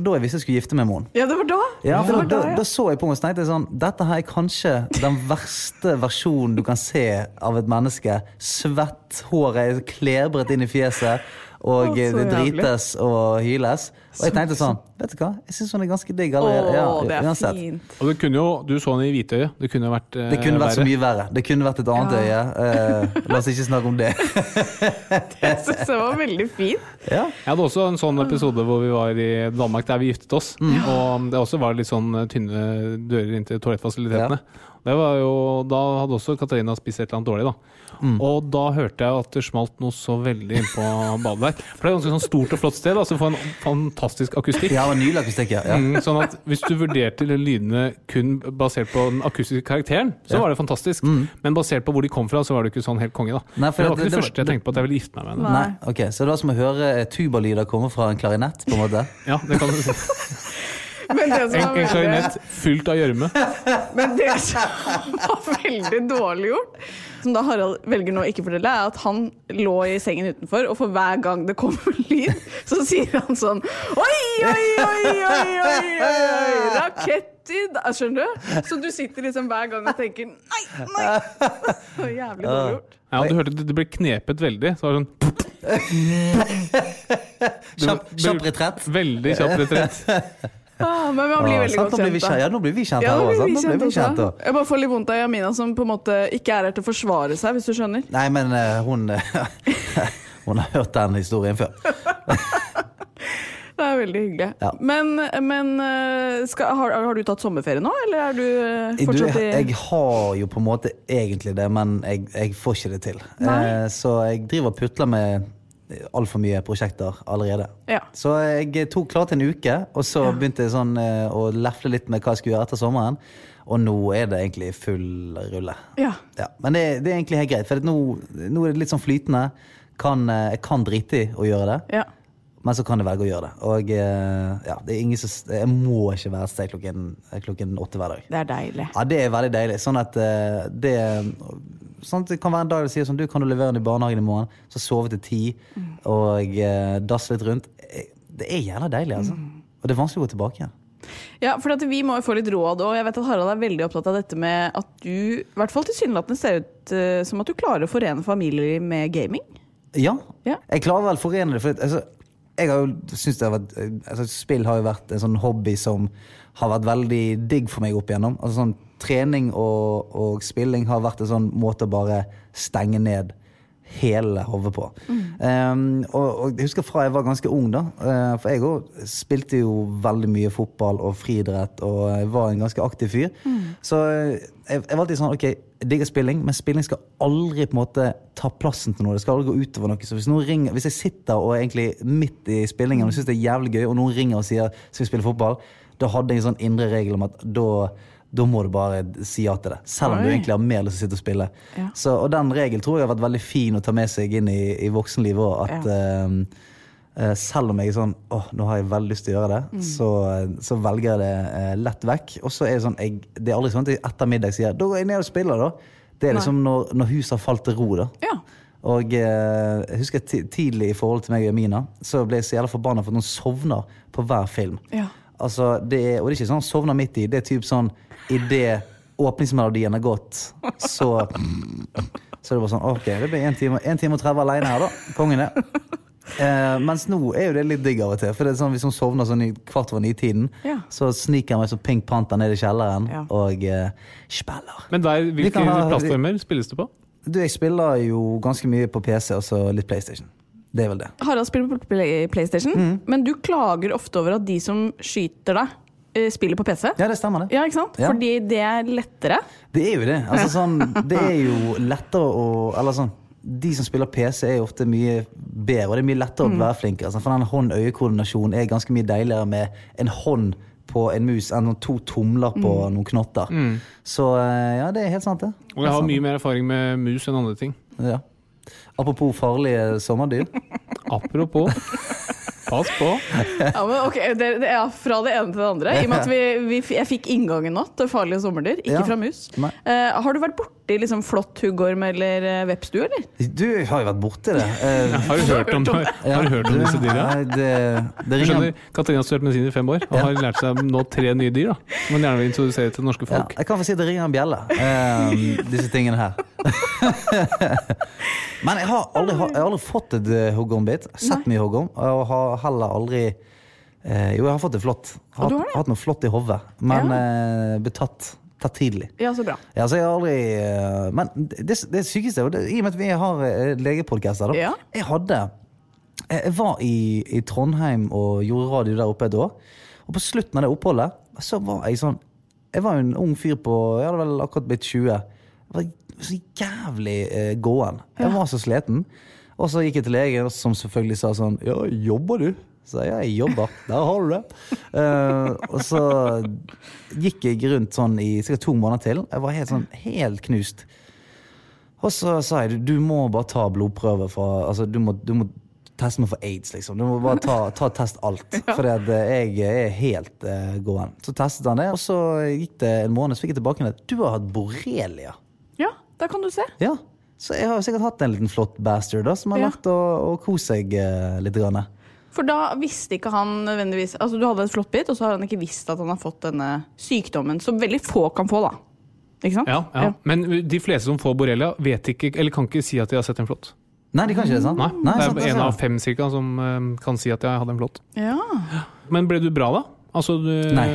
da jeg visste jeg skulle gifte meg med henne. Ja, det var da. Ja, det for var da, da, da så jeg på henne og tenkte sånn Dette her er kanskje den verste versjonen du kan se av et menneske. Svett, håret er klebret inn i fjeset, og så det jævlig. drites og hyles. Og jeg tenkte sånn Vet du hva, jeg syns hun er ganske digg allerede. Ja, det er uansett. fint. Og det kunne jo, Du så henne i hvitøyet. Det kunne vært eh, Det kunne vært så mye verre. Det kunne vært et annet øye. Eh, la oss ikke snakke om det. [LAUGHS] [LAUGHS] det syns det var veldig fint. Ja. Jeg hadde også en sånn episode hvor vi var i Danmark der vi giftet oss. Og det også var litt sånn tynne dører inn til toalettfasilitetene. Det var jo, da hadde også Katarina spist et eller annet dårlig. da. Og da hørte jeg at det smalt noe så veldig inn på badet der. For det er ganske sånn stort og flott sted. altså For en fantastisk akustikk. Ja, en ny akustikk, ja. ja. Mm, sånn at Hvis du vurderte lydene kun basert på den akustiske karakteren, så Ja. var det fantastisk. Men basert på hvor de kom fra, så var det ikke sånn helt konge. da Nei, for Det var ikke det, det første jeg tenkte på at jeg ville gifte meg med henne. Nei, ok, Så det var som å høre tubalyder komme fra en klarinett? på en måte Ja, det kan du si. [LAUGHS] Men det som En, en klarinett fylt av gjørme. men det som [LAUGHS] var veldig dårlig gjort, som da Harald velger nå å ikke fortelle, er at han lå i sengen utenfor, og for hver gang det kommer [LAUGHS] lyd, så sier han sånn Oi, oi, oi, oi, oi, oi rakettlyd! Skjønner du? Så du sitter liksom hver gang og tenker Nei, nei! Så jævlig dårlig gjort. Ja, du hørte det, det ble knepet veldig. Så var det sånn Kjapp, kjapp retrett. Veldig kjapp retrett. [LAUGHS] Ah, men man blir Ah, veldig sant, godt nå blir vi kjent, kjent. Ja, nå blir vi kjent Ja, her òg. blir Nå blir vi kjent også. Jeg bare får litt vondt av Jamina, som på en måte ikke er her til å forsvare seg, hvis du skjønner. Nei, men uh, hun [LAUGHS] Hun har hørt den historien før. [LAUGHS] Det er veldig hyggelig. Ja. Men, men eh, skal, har, har du tatt sommerferie nå, eller er du eh, fortsatt i jeg har jo på en måte egentlig det, men jeg, jeg får ikke det til. Nei. Eh, så jeg driver og putler med altfor mye prosjekter allerede. Ja. Så jeg tok klart en uke, og så begynte jeg sånn eh, å lefle litt med hva jeg skulle gjøre etter sommeren. Og nå er det egentlig full rulle. Ja. Ja, men det, det er egentlig helt greit, for nå, nå er det litt sånn flytende. Kan, eh, jeg kan drite i å gjøre det. ja. Men så kan jeg velge å gjøre det. Og eh, ja, det er ingen som, jeg må ikke være et sted klokken, klokken åtte hver dag. Det er deilig. Ja, det er veldig deilig. Sånn at det At det kan være en dag du sier sånn Du, kan du levere den i barnehagen i morgen? Så sove til ti og eh, dasse litt rundt. Eh, Det er jævla deilig, altså. Og det er vanskelig å gå tilbake igjen. Ja, for vi må jo få litt råd, og jeg vet at Harald er veldig opptatt av dette med at du, i hvert fall tilsynelatende ser ut uh, som at du klarer å forene familier med gaming. Ja. Ja. Jeg klarer vel å forene det. For altså, jeg har jo synes det har vært, altså, Spill har jo vært en sånn hobby som har vært veldig digg for meg opp igjennom. Altså, sånn, trening og, og spilling har vært en sånn måte å bare stenge ned hele hodet på. Um, og, og jeg husker fra jeg var ganske ung, da. Uh, for jeg òg spilte jo veldig mye fotball og friidrett og jeg var en ganske aktiv fyr. Så eh, jeg, jeg var alltid sånn ok, jeg digger spilling, men spilling skal aldri på en måte ta plassen til noe. Det skal aldri gå utover noe. Så hvis, noen ringer, hvis jeg sitter og er egentlig midt i spillingen og syns det er jævlig gøy, og noen ringer og sier skal vi spille fotball, da hadde jeg en sånn indre regel om at da da må du bare si ja til det. Selv om du egentlig har mer lyst til å sitte og spille. Ja. Så, og den regelen tror jeg har vært veldig fin å ta med seg inn i, i voksenlivet òg. At ja. uh, selv om jeg er sånn åh, nå har jeg veldig lyst til å gjøre det, så, så velger jeg det uh, lett vekk. Og så er det sånn jeg, Det er aldri sånn at jeg etter middag sier da går jeg ned og spiller, da. Det er liksom når, når huset har falt til ro, da. Ja. Og eh, jeg husker tidlig i forhold til meg og Mina, så ble jeg så jævla forbanna for at noen sovner på hver film. Ja. Altså, det er, og det er ikke sånn sovner midt i. Det er typ sånn idet åpningsmelodien har gått, så Så det var sånn OK, det blir 1 time, en time og 30 alene her, da. Kongen er. Eh, mens nå er jo det litt digg av og til. For det er sånn Hvis hun sovner sånn i kvart over ni-tiden, Ja. så sniker jeg meg som Pink Panther ned i kjelleren Ja. og eh, spiller. Men der, hvilke kan ha- plattformer spilles det på? Du, jeg spiller jo ganske mye på PC og så litt PlayStation. Det er vel det. Harald spiller på Play- PlayStation, Mm. men du klager ofte over at de som skyter deg, eh, spiller på PC. Ja, det stemmer, det. Ja, ikke sant? Ja. Fordi det er lettere. Det er jo det. Altså, [LAUGHS] sånn, det er jo lettere å Eller sånn De som spiller PC, er jo ofte mye bedre, og det er mye lettere å være flinkere. Altså, for den hånd-øye-koordinasjonen er ganske mye deiligere med en hånd på en mus enn to tomler på noen knotter. Så eh, ja, det er helt sant, det. Og jeg har mye mer erfaring med mus enn andre ting. Ja. Apropos farlige sommerdyr. [LAUGHS] Apropos. Pass på. Ja, men ok, det, det er Fra det ene til det andre. I og med at vi, vi, jeg fikk inngangen nå til farlige sommerdyr, ikke Ja. fra mus. Nei. Eh, har du vært borti liksom flått huggorm eller uh, vepsdue, eller? Du har jo vært borti det. [LAUGHS] Eh, Har du hørt om, [LAUGHS] har du hørt om disse dyra? Det, det skjønner, Katarina har studert medisin i fem år og har lært seg nå tre nye dyr. da Som hun gjerne vil introdusere til det norske Ja, folk. jeg kan få si det ringer en bjelle, eh, disse tingene her. [LAUGHS] Men jeg har aldri, jeg har aldri fått et uh. Sett mye hoggorm. Og har heller aldri eh, Jo, jeg har fått det flott. Har hatt, har hatt noe flott i hodet. Men eh, ble tatt, tidlig. Ja, så bra. Ja, så jeg har aldri eh, Men det, det sykeste det, I og med at vi har uh, legepodkaster, da. Ja. Jeg hadde Jeg jeg var i, i Trondheim og gjorde radio der oppe et år. Og på slutten av det oppholdet så var jeg sånn Jeg var jo en ung fyr på Jeg hadde vel akkurat blitt 20. Jeg var så jævlig eh, gåen. Jeg var så sliten. Og så gikk jeg til legen, som selvfølgelig sa sånn Ja, jobber du? Så jeg, ja, jobber. Der har du det. Uh, og så gikk jeg rundt sånn i sikkert to måneder til. Jeg var helt sånn helt knust. Og så sa jeg du, må bare ta blodprøve fra Altså, du må, du må teste meg for aids, liksom. Du må bare ta, ta test alt. For jeg er helt uh, gåen. Så testet han det, og så gikk det en måned, så fikk jeg tilbake at du har hatt borrelia. Ja, det kan du se. Ja. Så jeg har sikkert hatt en liten flott bastard da, som har Ja. vært og, og kost seg uh, litt. Grann. For da visste ikke han nødvendigvis Altså Du hadde et flott bit, og så har han ikke visst at han har fått denne sykdommen, som veldig få kan få, da. Ikke sant? Ja, ja. Men de fleste som får borrelia, vet ikke, eller kan ikke si at de har sett en flått. Nei, de kan ikke det, sant? Nei, Nei Det sant, er en altså. av fem cirka som eh, kan si at jeg hadde en flått. Ja. Men ble du bra, da? Altså, du, Nei.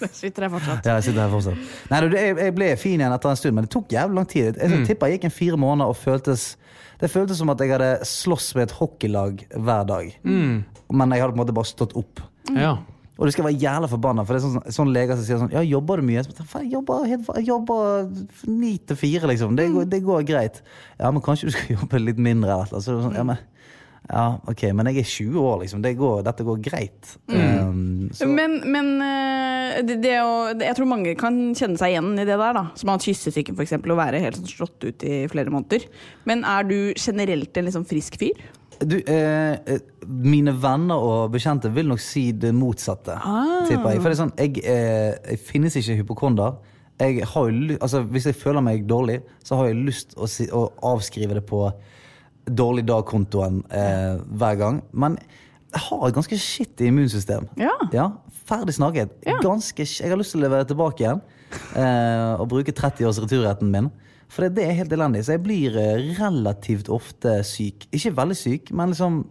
Det [LAUGHS] sitter her fortsatt. Ja, jeg sitter her fortsatt. Nei, du, jeg, jeg ble fin igjen etter en stund, men det tok jævlig lang tid. Jeg Mm. tipper jeg gikk en fire måneder og føltes Det føltes som at jeg hadde slåss med et hockeylag hver dag. Mm. Men jeg hadde på en måte bare stått opp. Ja. Og du skal være jævla forbanna, for det er sånn, sånn leger som sier sånn Ja, jobber du mye? Jeg jobber, jeg jobber ni til fire, liksom. Det går, det går greit. Ja, men kanskje du skal [LAUGHS] jobbe litt mindre, eller. Så det er sånn, ja, men, ja, ok, men jeg er 20 år, liksom. Det går, dette går greit. Um, så, Men, men eh, det, det å, det, jeg tror mange kan kjenne seg igjen i det der. da Som har hatt kyssesyken, f.eks., og være helt sånn slått ut i flere måneder. Men er du generelt en liksom frisk fyr? Du, eh, eh, mine venner og bekjente vil nok si det motsatte. Tipper jeg. For det er sånn, jeg, eh, jeg finnes ikke hypokonder. Jeg har jo, altså, hvis jeg føler meg dårlig, så har jeg lyst å, si, å avskrive det på dårlig dag-kontoen eh, hver gang. Men jeg har et ganske skittig immunsystem. Ja. Ferdig snakket. Ja. Ganske, jeg har lyst til å levere tilbake igjen eh, og bruke 30 års returretten min. For det, det er helt elendig. Så jeg blir eh, relativt ofte syk. Ikke veldig syk, men liksom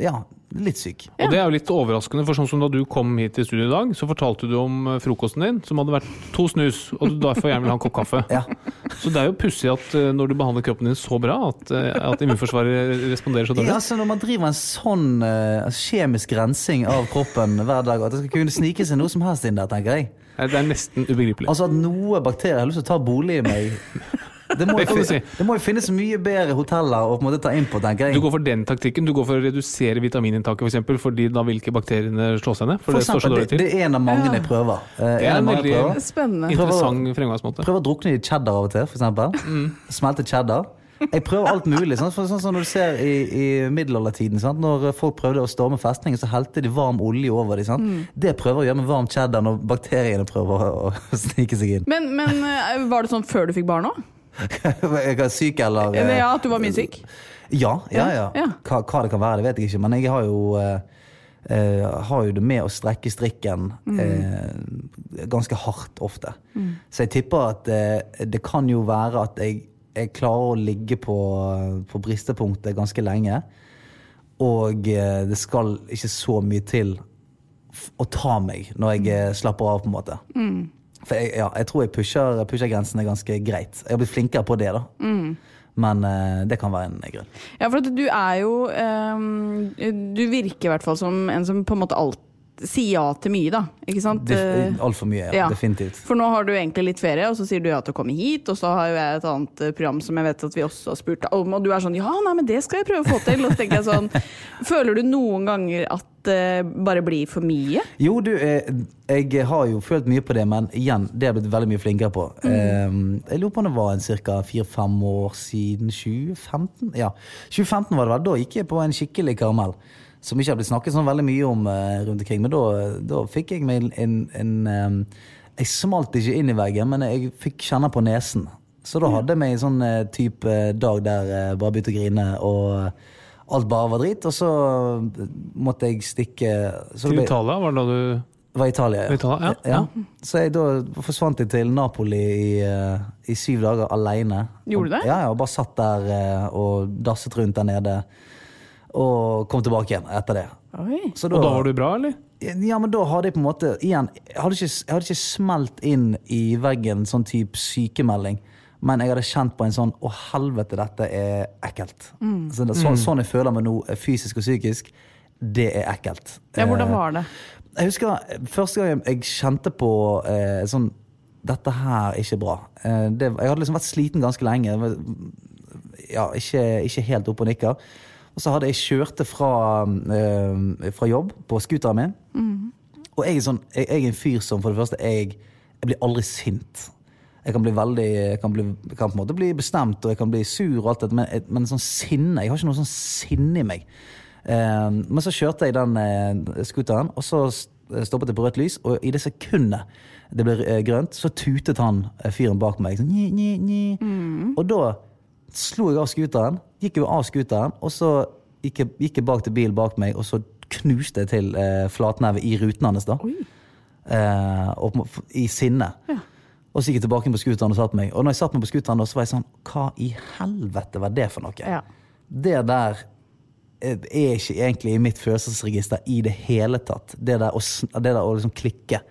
ja, litt syk. Og det er jo litt overraskende, for sånn som da du kom hit til studio i dag, så fortalte du om eh, frokosten din, som hadde vært to snus, og du derfor gjerne vil ha en kopp kaffe. Ja. Så det er jo pussig at eh, når du behandler kroppen din så bra, at, eh, at immunforsvaret responderer så dårlig. Ja, så altså Når man driver en sånn uh, kjemisk rensing av kroppen hver dag, at det skal kunne snike seg noe som helst inn der, tenker jeg. Det er nesten ubegripelig. Altså At noe bakterier har lyst til å ta bolig i meg. Det må, [LAUGHS] jo si. det må jo finnes mye bedre hoteller å på en måte ta inn på, tenker Du går for den taktikken. Du går for å redusere vitamininntaket, f.eks., for eksempel, fordi da vil ikke bakteriene slå seg ned. For, For det står så eksempel, dårlig det, til. det er en av mange jeg prøver. Eh, Det er en en veldig- prøver. Spennende. Interessant fremgangsmåte. Prøver å drukne i cheddar av og til, eksempel. Mm. Smelte cheddar. Jeg prøver alt mulig. Sånn, For sånn som når du ser i, i middelaldertiden, sant? når folk prøvde å storme festningen, så helte de varm olje over dem. Mm. Det prøver å gjøre med varm cheddar når bakteriene prøver å, å snike seg inn. Men, men eh, var det sånn før du fikk barn òg? [LAUGHS] Jeg er syk, eller eh, Ja, at du var mye syk? Ja, ja, ja. Ja. Hva, hva det kan være, det vet jeg ikke. Men jeg har jo, eh, eh, har jo det med å strekke strikken eh, ganske hardt ofte. Så jeg tipper at eh, det kan jo være at jeg, jeg klarer å ligge på, på bristepunktet ganske lenge. Og eh, det skal ikke så mye til å ta meg når jeg eh, slapper av, på en måte. For jeg, ja, jeg tror jeg pusher, pusher grensene ganske greit. Jeg har blitt flinkere på det, da. Men uh, det kan være en grunn. Ja, for du er jo um, Du virker i hvert fall som en som på en måte alt sier ja til mye, da. Ikke sant? Altfor mye, ja. ja. Definitivt. For nå har du egentlig litt ferie, og så sier du ja til å komme hit. Og så har jo jeg et annet eh, program som jeg vet at vi også har spurt om, og du er sånn ja, nei, men det skal jeg prøve å få til. Og så tenker jeg sånn [LAUGHS] Føler du noen ganger at det bare blir for mye? Jo, du, eh, jeg har jo følt mye på det, men igjen, det har jeg blitt veldig mye flinkere på. Mm. Eh, jeg lurer på om det var en ca. fire-fem år siden 2015? Ja, 2015 var det vel. Da gikk jeg på en skikkelig karamell. Som ikke har blitt snakket sånn veldig mye om eh, rundt omkring. Men da, da fikk jeg meg en, en eh, Jeg smalt ikke inn i veggen, men jeg fikk kjenne på nesen. Så da hadde jeg meg en sånn eh, type dag der jeg bare begynte å grine, og alt bare var drit. Og så måtte jeg stikke så Til ble- Italia var det da du var Italia, ja. Italia, ja. ja. Så jeg, da forsvant jeg til Napoli i, eh, i syv dager aleine. Gjorde du det? Ja, ja, og bare satt der eh, og dasset rundt der nede. Og kom tilbake igjen etter det. Oi. Da, Og da var du bra, eller? Ja, men da hadde jeg på en måte Igjen, jeg hadde ikke, jeg hadde ikke smelt inn i veggen sånn type sykemelding. Men jeg hadde kjent på en sånn Å, helvete, dette er ekkelt. Mm. Så det, så, sånn jeg føler meg nå, eh, fysisk og psykisk, det er ekkelt. Ja, hvordan Eh, var det? jeg husker første gang jeg, kjente på eh, sånn Dette her er ikke bra. Eh, det, jeg hadde liksom vært sliten ganske lenge. Ja, ikke, ikke helt oppe og nikker. Og så hadde jeg kjørte fra, eh, fra jobb på scooteren min. Og jeg er, sånn, jeg, jeg er en fyr som for det første jeg, jeg blir aldri sint. Jeg kan bli veldig jeg kan, bli, jeg kan på en måte bli bestemt og jeg kan bli sur, og alt dette, men, men sånn sinne Jeg har ikke noe sånn sinne i meg. Eh, men så kjørte jeg den eh, scooteren, og så stoppet jeg på rødt lys. Og i det sekundet det ble eh, grønt, så tutet han eh, fyren bak meg. Sånn, nye, nye, nye. Mm. Og da slo jeg av scooteren, gikk jo av scooteren, og så gikk jeg, gikk jeg bak til bilen bak meg, og så knuste jeg til eh, flatneve i ruten hans. da. Eh, og i sinne. Og så gikk jeg tilbake på scooteren og satt meg. Og når jeg satt meg på scooteren, så var jeg sånn Hva i helvete var det for noe? Ja. Det der er ikke egentlig i mitt følelsesregister i det hele tatt. Det der å, det der å liksom klikke.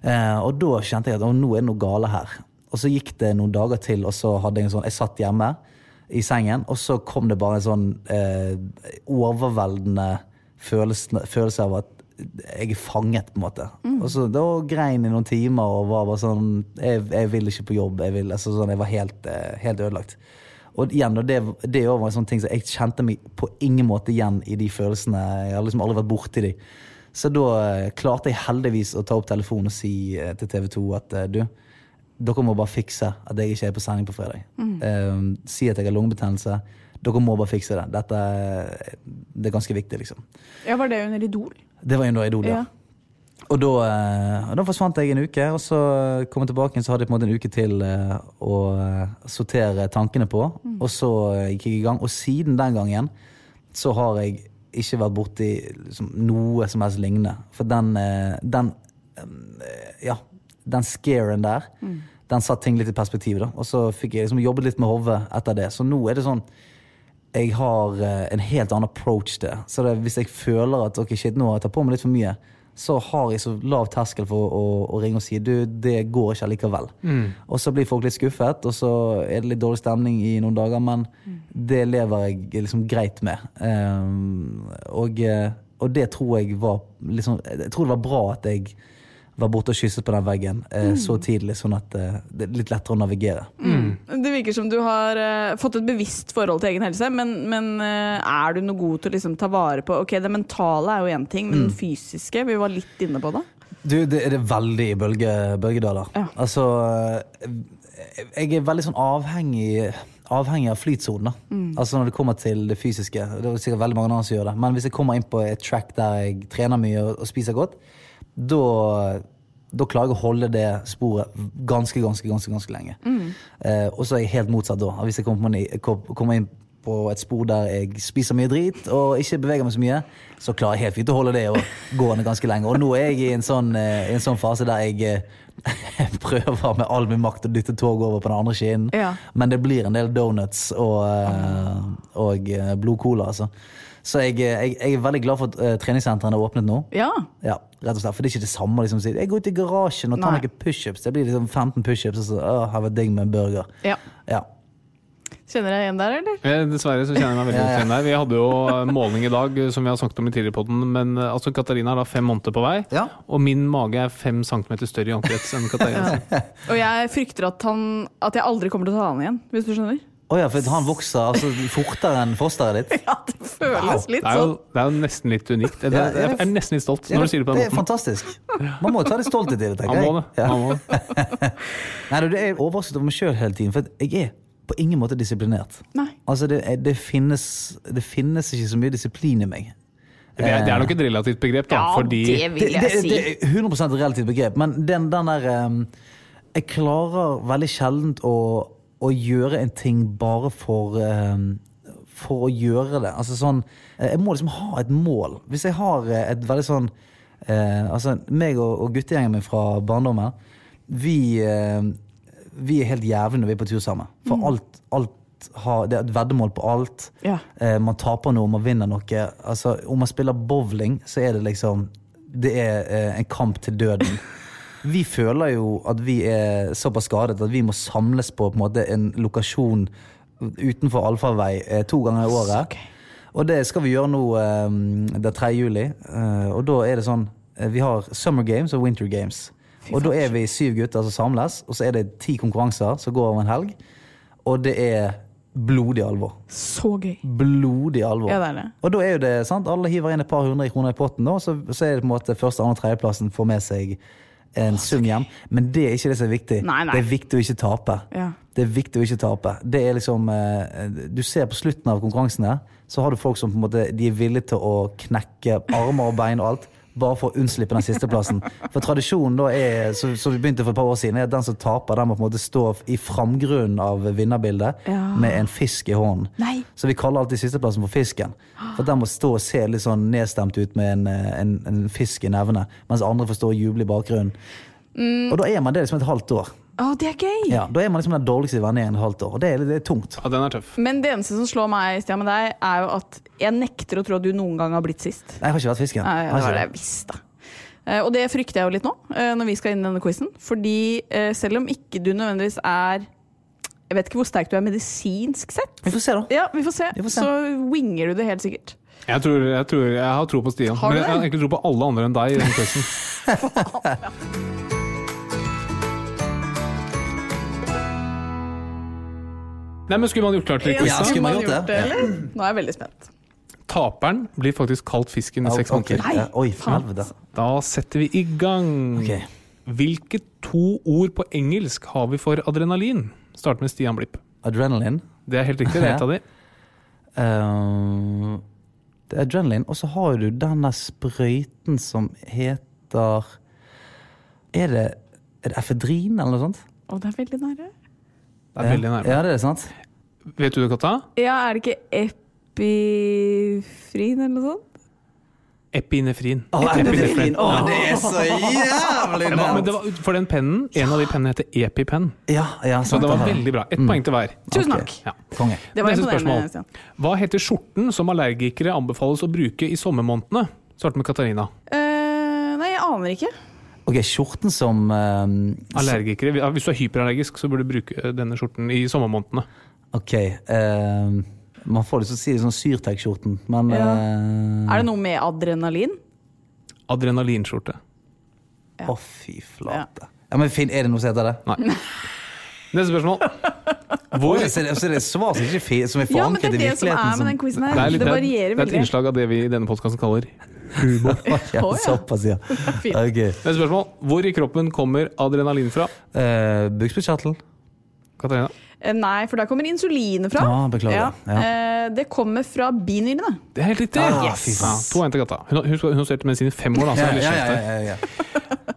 Eh, og da kjente jeg at nå er det noe gale her. Og så gikk det noen dager til, og så hadde jeg en sånn Jeg satt hjemme i sengen, og så kom det bare en sånn eh, overveldende følelse, følelse av at jeg er fanget, på en måte. Og så Da grein jeg noen timer og var bare sånn Jeg, jeg vil ikke på jobb. Jeg, vil, altså, sånn, jeg var helt, eh, helt ødelagt. Og igjen, og det, det var en sånn ting som jeg kjente meg på ingen måte igjen i de følelsene. Jeg har liksom aldri vært borti de. Så da eh, klarte jeg heldigvis å ta opp telefonen og si eh, til TV 2 at du, dere må bare fikse at jeg ikke er på sending på fredag. Eh, si at jeg har lungebetennelse. dere må bare fikse det. Dette det er ganske viktig, liksom. Ja, Var det under Idol? Det var under Idol, ja. Og da, eh, da forsvant jeg en uke, og så kom jeg tilbake så hadde jeg på en måte en uke til eh, å eh, sortere tankene på. Og så eh, gikk jeg i gang. Og siden den gangen så har jeg ikke vært borti liksom, noe som helst lignende. For den, eh, den eh, Ja, den scaren der, den satte ting litt i perspektiv. da. Og så fikk jeg liksom jobbet litt med hodet etter det. Så nå er det sånn jeg har eh, en helt annen approach til det. Så det, hvis jeg føler at ok, shit, nå har jeg tatt på meg litt for mye, så har jeg så lav terskel for å, å ringe og si du, det går ikke allikevel. Og så blir folk litt skuffet, og så er det litt dårlig stemning i noen dager, men det lever jeg liksom greit med. Um, og, eh, og det tror jeg var liksom, Jeg tror det var bra at jeg var borte og kysset på den veggen eh, så tidlig, sånn at eh, det er litt lettere å navigere. Det virker som du har eh, fått et bevisst forhold til egen helse, men, men eh, er du noe god til å liksom ta vare på Ok, det mentale er jo én ting, men det fysiske, vi var litt inne på det. Du, det er det veldig i bølge, bølgedaler. Ja. Altså, eh, jeg er veldig sånn avhengig Avhengig av flytsonen. Mm. Altså Når det kommer til det fysiske. Det er sikkert veldig mange andre som gjør det. Men hvis jeg kommer inn på et track der jeg trener mye og, og spiser godt, da da klarer jeg å holde det sporet ganske ganske, ganske, ganske lenge. Mm. Eh, og så er jeg helt motsatt da. Hvis jeg kommer, inn på et spor der jeg spiser mye drit og ikke beveger meg så mye, så klarer jeg helt fint å holde det og gående ganske lenge. Og nå er jeg i en sånn, eh, en sånn fase der jeg eh, [LAUGHS] prøver med all min makt å dytte toget over på den andre skinnen. Ja. Men det blir en del donuts og, eh, og eh, blodcola, altså. Så jeg, jeg, jeg er veldig glad for at uh, treningssentrene er åpnet nå. Ja. Ja, rett og slett. For det er ikke det samme å liksom, si jeg går ut i garasjen og tar Nei. noen pushups. Det blir liksom 15 pushups, og så å, her var digg med en burger. ja. Ja. Kjenner jeg igjen der, eller? Eh, Dessverre så kjenner jeg meg veldig [LAUGHS] godt ja. igjen der. Vi hadde jo eh, måling i dag, eh, som vi har snakket om i tidligere podden, men eh, altså Katarina er da fem måneder på vei, Ja. og min mage er fem centimeter større i omkrets enn Katarina. [LAUGHS] Og jeg frykter at, han, at jeg aldri kommer til å ta han igjen, hvis du skjønner? Å ja, for han vokser altså, fortere enn fosteret ditt. [LAUGHS] Ja, det føles litt Det er, jo, sånn. det er jo nesten litt unikt. Jeg, Ja, jeg, jeg er nesten litt stolt Ja, når du sier det på det er måten. fantastisk. Man må jo ta litt stolthet i det, tenker Man jeg. må det. Ja. Man må det. [LAUGHS] Nei, du, det er overrasket over meg sjøl hele tiden, for jeg er på ingen måte disiplinert. Nei. Altså, det, det, finnes, det finnes ikke så mye disiplin i meg. Det er, det er nok et relativt begrep, da. Ja, fordi det Det, vil jeg det, si. det er 100 et relativt begrep, men den, den der um, Jeg klarer veldig sjelden å, å gjøre en ting bare for um, For å gjøre det. Altså sånn eh, Jeg må liksom ha et mål. Hvis jeg har eh, et veldig sånn eh, Altså, meg og, og guttegjengen min fra barndommen, vi eh, Vi er helt jævlige når vi er på tur sammen. For alt, alt har, det er et veddemål på alt. Ja. Eh, man taper noe, man vinner noe. Altså, om man spiller bowling, så er det liksom Det er eh, en kamp til døden. [LAUGHS] Vi føler jo at vi er såpass skadet at vi må samles på, på en, måte, en lokasjon utenfor allfarvei eh, to ganger i året. Og det skal vi gjøre nå eh, den 3. juli. Eh, og da er det sånn eh, Vi har Summer Games og Winter Games. Og da er vi syv gutter som samles, og så er det ti konkurranser som går over en helg. Og det er blodig alvor. Så gøy. Blodig alvor. Ja, det det. Og da er jo det, sant, alle hiver inn et par hundre kroner i potten, da, så, så er det på en måte første, andre, tredjeplassen får med seg en sum hjem. Men det er ikke det som er viktig. Nei, nei. Det er viktig å ikke tape. Ja. Det er viktig å ikke tape. Det er liksom eh, Du ser på slutten av konkurransene, så har du folk som på en måte De er villige til å knekke armer og bein og alt. Bare for å unnslippe den sisteplassen. For tradisjonen da er, som så vi begynte for et par år siden, er at den som taper, den må på en måte stå i framgrunnen av vinnerbildet Ja. med en fisk i hånden. Nei. Så vi kaller alltid sisteplassen for Fisken. For den må stå og se litt sånn nedstemt ut med en, en, en fisk i nevene, mens andre får stå og juble i bakgrunnen. Og da er man det liksom et halvt år. Å, det er gøy! Ja, Da er man liksom den dårligste i et halvt år. Og det er, det er tungt. Ja, den er tøff. Men det eneste som slår meg Stian, med deg, er jo at jeg nekter å tro at du noen gang har blitt sist. Nei, jeg har ikke vært fisken. Nei, det har var ikke det jeg visste. Eh, Og det frykter jeg jo litt nå, eh, når vi skal inn i denne quizen. Fordi eh, selv om ikke du nødvendigvis er Jeg vet ikke hvor sterk du er medisinsk sett. Vi får se, da. Ja, vi får se. Vi får se. Så winger du det helt sikkert. Jeg, tror, jeg, tror, jeg har tro på Stian. Har du Men jeg har egentlig tro på alle andre enn deg i den quizen. [LAUGHS] [LAUGHS] Nei, men Skulle man gjort klart til Ja, skulle man man gjort det? eller? Nå er jeg veldig spent. Taperen blir faktisk kalt fisken i seks måneder. Ja, Oi, for. Da setter vi i gang. Okay. Hvilke to ord på engelsk har vi for adrenalin? Start med Stian Blipp. Adrenalin. Det er helt riktig. Det er et av de. [LAUGHS] Eh, det er adrenalin. Og så har du den der sprøyten som heter Er det, er det efedrin, eller noe sånt? Å, det er veldig nære. Det er veldig nærme. Ja, det er sant. Vet du det, Katta? Ja, er det ikke epifrin eller noe sånt? Epinefrin. Oh, Epinefrin. Oh, det er så jævlig Det Ja, men det var, for den pennen, en av de pennene heter EpiPen. Ja, ja, Så det var veldig bra. Ett poeng til hver. Tusen takk. Ja. Det var Neste spørsmål. Hva heter skjorten som allergikere anbefales å bruke i sommermånedene? Start med Katarina. Uh, nei, jeg aner ikke. Ok, skjorten som uh, Allergikere. Hvis du er hyperallergisk, så burde du bruke eh, denne skjorten i sommermånedene. Ok. Uh, man får lyst til å si det sånn Syrtec-skjorten, men Ja. uh, Er det noe med adrenalin? Adrenalinskjorte. Å, fy flate. Ja, men finn, Er det noe som heter det? Nei. Neste spørsmål. Hvor Oi, så, det, så det er svar som, ikke, er forankret i virkeligheten? Ja, men det er det som er med den quizen her. det litt, det, er, veldig. det er et innslag av det vi i denne podkasten kaller [LAUGHS] Å, ja. Såpass, ja. [LAUGHS] Okay. Neste spørsmål. Hvor i kroppen kommer adrenalin fra? Uh, Bukspyttkjertelen. Katarina? Eh, Nei, for der kommer insulinet fra. Ah, beklager. Ja. Ja. det kommer fra binyrene. Det er helt riktig! Ah, Yes. to en til Katta. Hun, hun, hun har studert medisin i fem år, da, så Ja, ja, ja, ja, ja.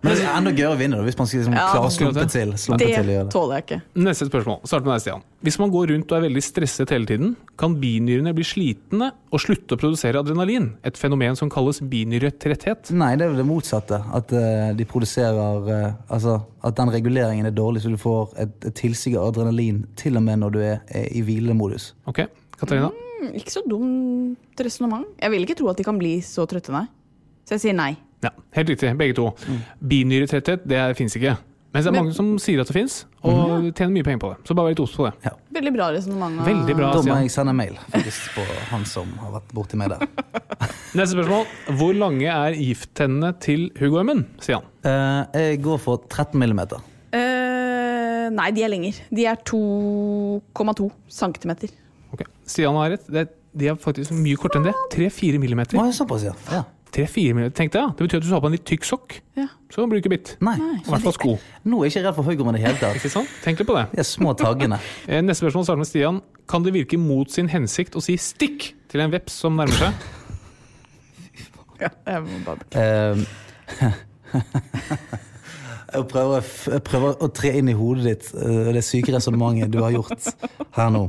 Men det er enda gøyere å vinne hvis man skal liksom Ja, klare å slumpe til. Slumpe Det til å det. tåler jeg ikke. Neste spørsmål. Start med deg, Stian. Hvis man går rundt og er veldig stresset hele tiden, kan binyrene bli slitne og slutte å produsere adrenalin. Et fenomen som kalles binyretretthet. Nei, det er jo det motsatte. At uh, de produserer uh, Altså at den reguleringen er dårlig, så du får et, et tilsig av adrenalin til og med når du er, er i hvilemodus. Ok, Katarina? Mm, Ikke så dumt resonnement. Jeg vil ikke tro at de kan bli så trøtte, nei. Så jeg sier nei. Ja, helt riktig, begge to. Binyretretthet, det fins ikke. Mens det er Men- mange som sier at det fins, og tjener mye penger på det. Så bare vær litt obs på det. Veldig bra resonnement. av- Veldig bra, Da må Stian. jeg sende mail faktisk på han som har vært borti meg der. [LAUGHS] Neste spørsmål. Hvor lange er gifttennene til huggormen? Stian. Eh, jeg går for 13 millimeter. Eh, nei, de er lenger. De er 2,2 centimeter. Ok, Stian har rett. Det, de er faktisk mye kortere enn det. 3-4 millimeter. Å, såpass, ja. ja. 3-4 millimeter. tenkte jeg. ja. Det betyr at du har på en litt tykk sokk. Ja. Så blir du ikke bitt. Nei. I hvert fall sko. Nå er jeg ikke redd for høygorm i det hele tatt. [LAUGHS] Ikke sant? Tenk litt på det. De små taggene. [LAUGHS] Eh, Neste spørsmål starter med Stian. Kan det virke mot sin hensikt å si 'stikk' til en veps som nærmer seg? [LAUGHS] Ja, jeg må bare... Jeg, prøver, jeg prøver å tre inn i hodet ditt eh, det syke resonnementet du har gjort her nå.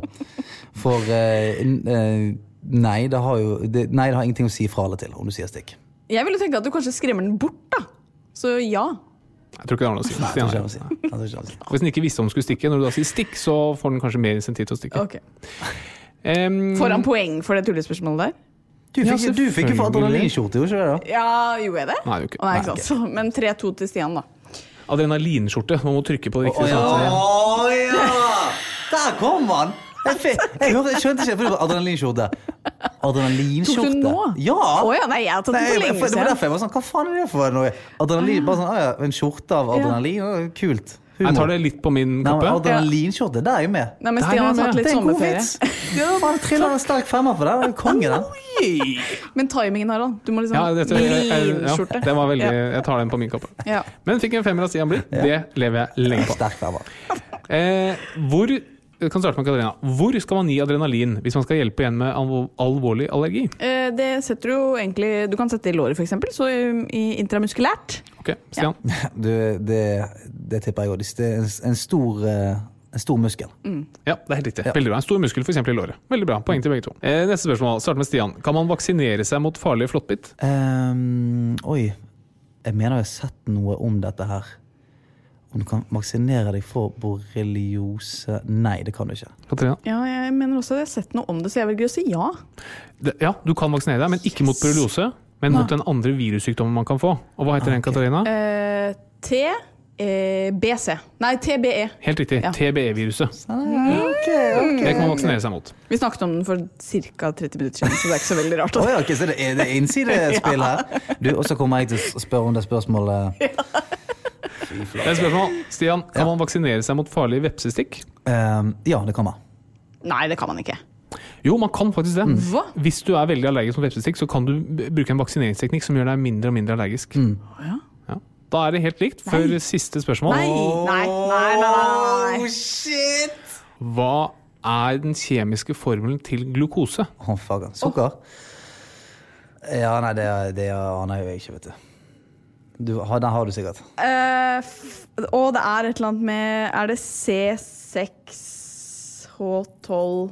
For eh, eh, nei, det har jo det, Nei, det har ingenting å si fra eller til om du sier stikk. Jeg ville tenke at du kanskje skremmer den bort, da. Så ja. Jeg tror ikke det har noe å si. Nei, har å si. Å si. Hvis den ikke visste om den skulle stikke, når du da sier 'stikk', så får den kanskje mer insentiv til å stikke. Okay. Um, Får han poeng for det tullespørsmålet der? Du fikk, Ja, du fikk jo for adrenalinskjorte, gjorde ikke det? da? Ja, gjorde jeg det? Nei, det ikke. Å, nei, ikke sant. Men 3-2 til Stian, da. Adrenalinskjorte. Man må trykke på det Å riktige. ja! sånn ja! Der kom han! Jeg, jeg, jeg skjønte ikke for adrenalinskjorte. Adrenalinskjorte? Tok du nå? Ja! Oh, ja, nei, jeg har tatt Nei, den for lenge siden. det var derfor jeg var sånn, Hva faen er det for noe? Adrenalin, bare sånn, ja, En skjorte av adrenalin? Ja. Kult. Jeg tar det litt på min kappe. Adrenalinskjorte, det er jeg med. Nei, men Stian har tatt litt Det er en god sommerferie. Ja, faen, triller en sterk femmer for det. Konge, den. Men timingen, Harald. Du må liksom Ja, dette, jeg, jeg, ja, den var veldig, jeg tar den på min kappe. Ja. Men fikk en femmer av Stian Blipp. Det lever jeg lenge på. Sterk. Eh, hvor jeg kan starte med Katarina. Hvor skal man gi adrenalin hvis man skal hjelpe en med alvorlig allergi? Eh, Det setter du jo egentlig Du kan sette det i låret, f.eks. Så i- intramuskulært. Ok, Stian. [LAUGHS] Du, det, det tipper jeg òg. Det er en, en, stor, eh, en stor muskel. Ja, det er helt riktig. Veldig bra. En stor muskel f.eks. i låret. Veldig bra. Poeng til begge to. Eh, neste spørsmål. Start med Stian. Kan man vaksinere seg mot farlige flåttbitt? Um, oi. Jeg mener jeg har sett noe om dette her. Om du kan vaksinere deg for borreliose Nei, det kan du ikke. Katarina? Ja, jeg mener også at jeg har sett noe om det, så jeg velger å si ja. Det, ja, du kan vaksinere deg, men ikke mot borreliose. Men mot den andre virussykdommen man kan få. Og hva heter den, Katarina? Uh, T eh, BC. Nei, TBE. Helt riktig. Ja. TBE-viruset. Ok, Det kan man vaksinere seg mot. Vi snakket om den for ca. 30 minutter siden, så det er ikke så veldig rart. [LAUGHS] At- ja, okay, så det er det er innsidespill her? [LAUGHS] Du, Og så kommer jeg til å spørre om det spørsmålet. [LAUGHS] Det er spørsmål. Stian, kan man vaksinere seg mot farlige vepsestikk? Um, ja, det kan man. Nei, det kan man ikke. Jo, man kan faktisk det. Hva? Hvis du er veldig allergisk mot vepsestikk, så kan du bruke en vaksineringsteknikk som gjør deg mindre og mindre allergisk. ja. Ja. Da er det helt likt. Før siste spørsmål. Nei, nei, nei, nei, nei. shit! Hva er den kjemiske formelen til glukose? Å, fagan. Sukker? Ja, nei, det, det aner jeg jo ikke, vet du. Du har- den har du sikkert. Eh, f og det er et eller annet med Er det C6H12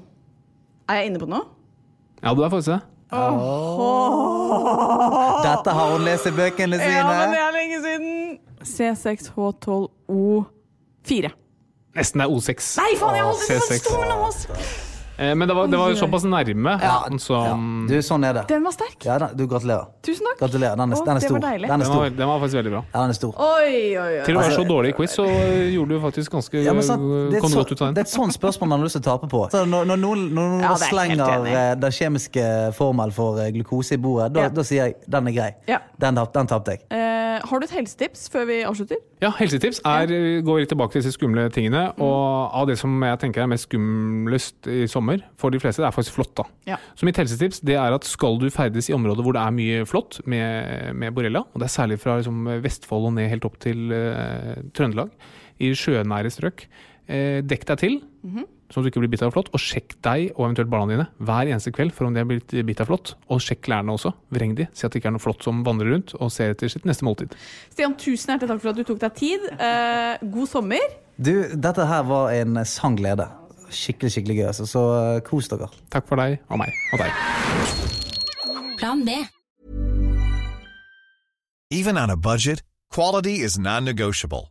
Er jeg inne på noe? Ja, du er faktisk det. Dette har hun lest i bøkene sine! Ja, men det er lenge siden. C6H12O4. Nesten det er O6. Nei, faen, jeg holdt det C6. så stor mellom oss! Eh, Men det var, det var oi. såpass nærme Ja. som Du, sånn er det. Den var sterk. Ja, du gratulerer. Tusen takk. Gratulerer. Den er, Åh, den er det stor. var. Den er den var, den var faktisk veldig bra. Ja, den er stor. Oi, oi, oi. Til å være Altså- så dårlig i quiz, så gjorde du faktisk ganske Ja, men sant, det, er kom så, godt ut av det er et sånt spørsmål man har lyst til å tape på. Så når, når noen, når noen Ja, er slenger eh, den kjemiske formel for eh, glukose i bordet, da, Ja. da sier jeg den er grei. Ja. Den, den tapte jeg. Eh, har du et helsetips før vi avslutter? Ja, Helsetips er, går litt tilbake til disse skumle tingene. Og av det som jeg tenker er mest skumlest i sommer, for de fleste, det er faktisk flått. Ja. Så mitt helsetips det er at skal du ferdes i områder hvor det er mye flått med, med borrelia, og det er særlig fra liksom, Vestfold og ned helt opp til uh, Trøndelag, i sjønære strøk, eh, dekk deg til. Sånn at du ikke blir bitt av flått. Og sjekk deg og eventuelt barna dine hver eneste kveld for om de er blitt bitt av flått. Og sjekk klærne også. Vreng de. Si at det ikke er noe flått som vandrer rundt, og ser etter sitt neste måltid. Stian, tusen hjertelig takk for at du tok deg tid. Eh, god sommer. Du, dette her var en sann glede. Skikkelig, skikkelig gøy. Altså. Så eh, kos dere. Takk for deg og meg og deg. Plan B. Even on a budget, quality is non-negotiable.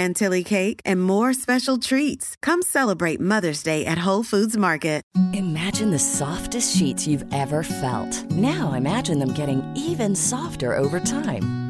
chantilly cake, and more special treats. Come celebrate Mother's Day at Whole Foods Market. Imagine the softest sheets you've ever felt. Now imagine them getting even softer over time.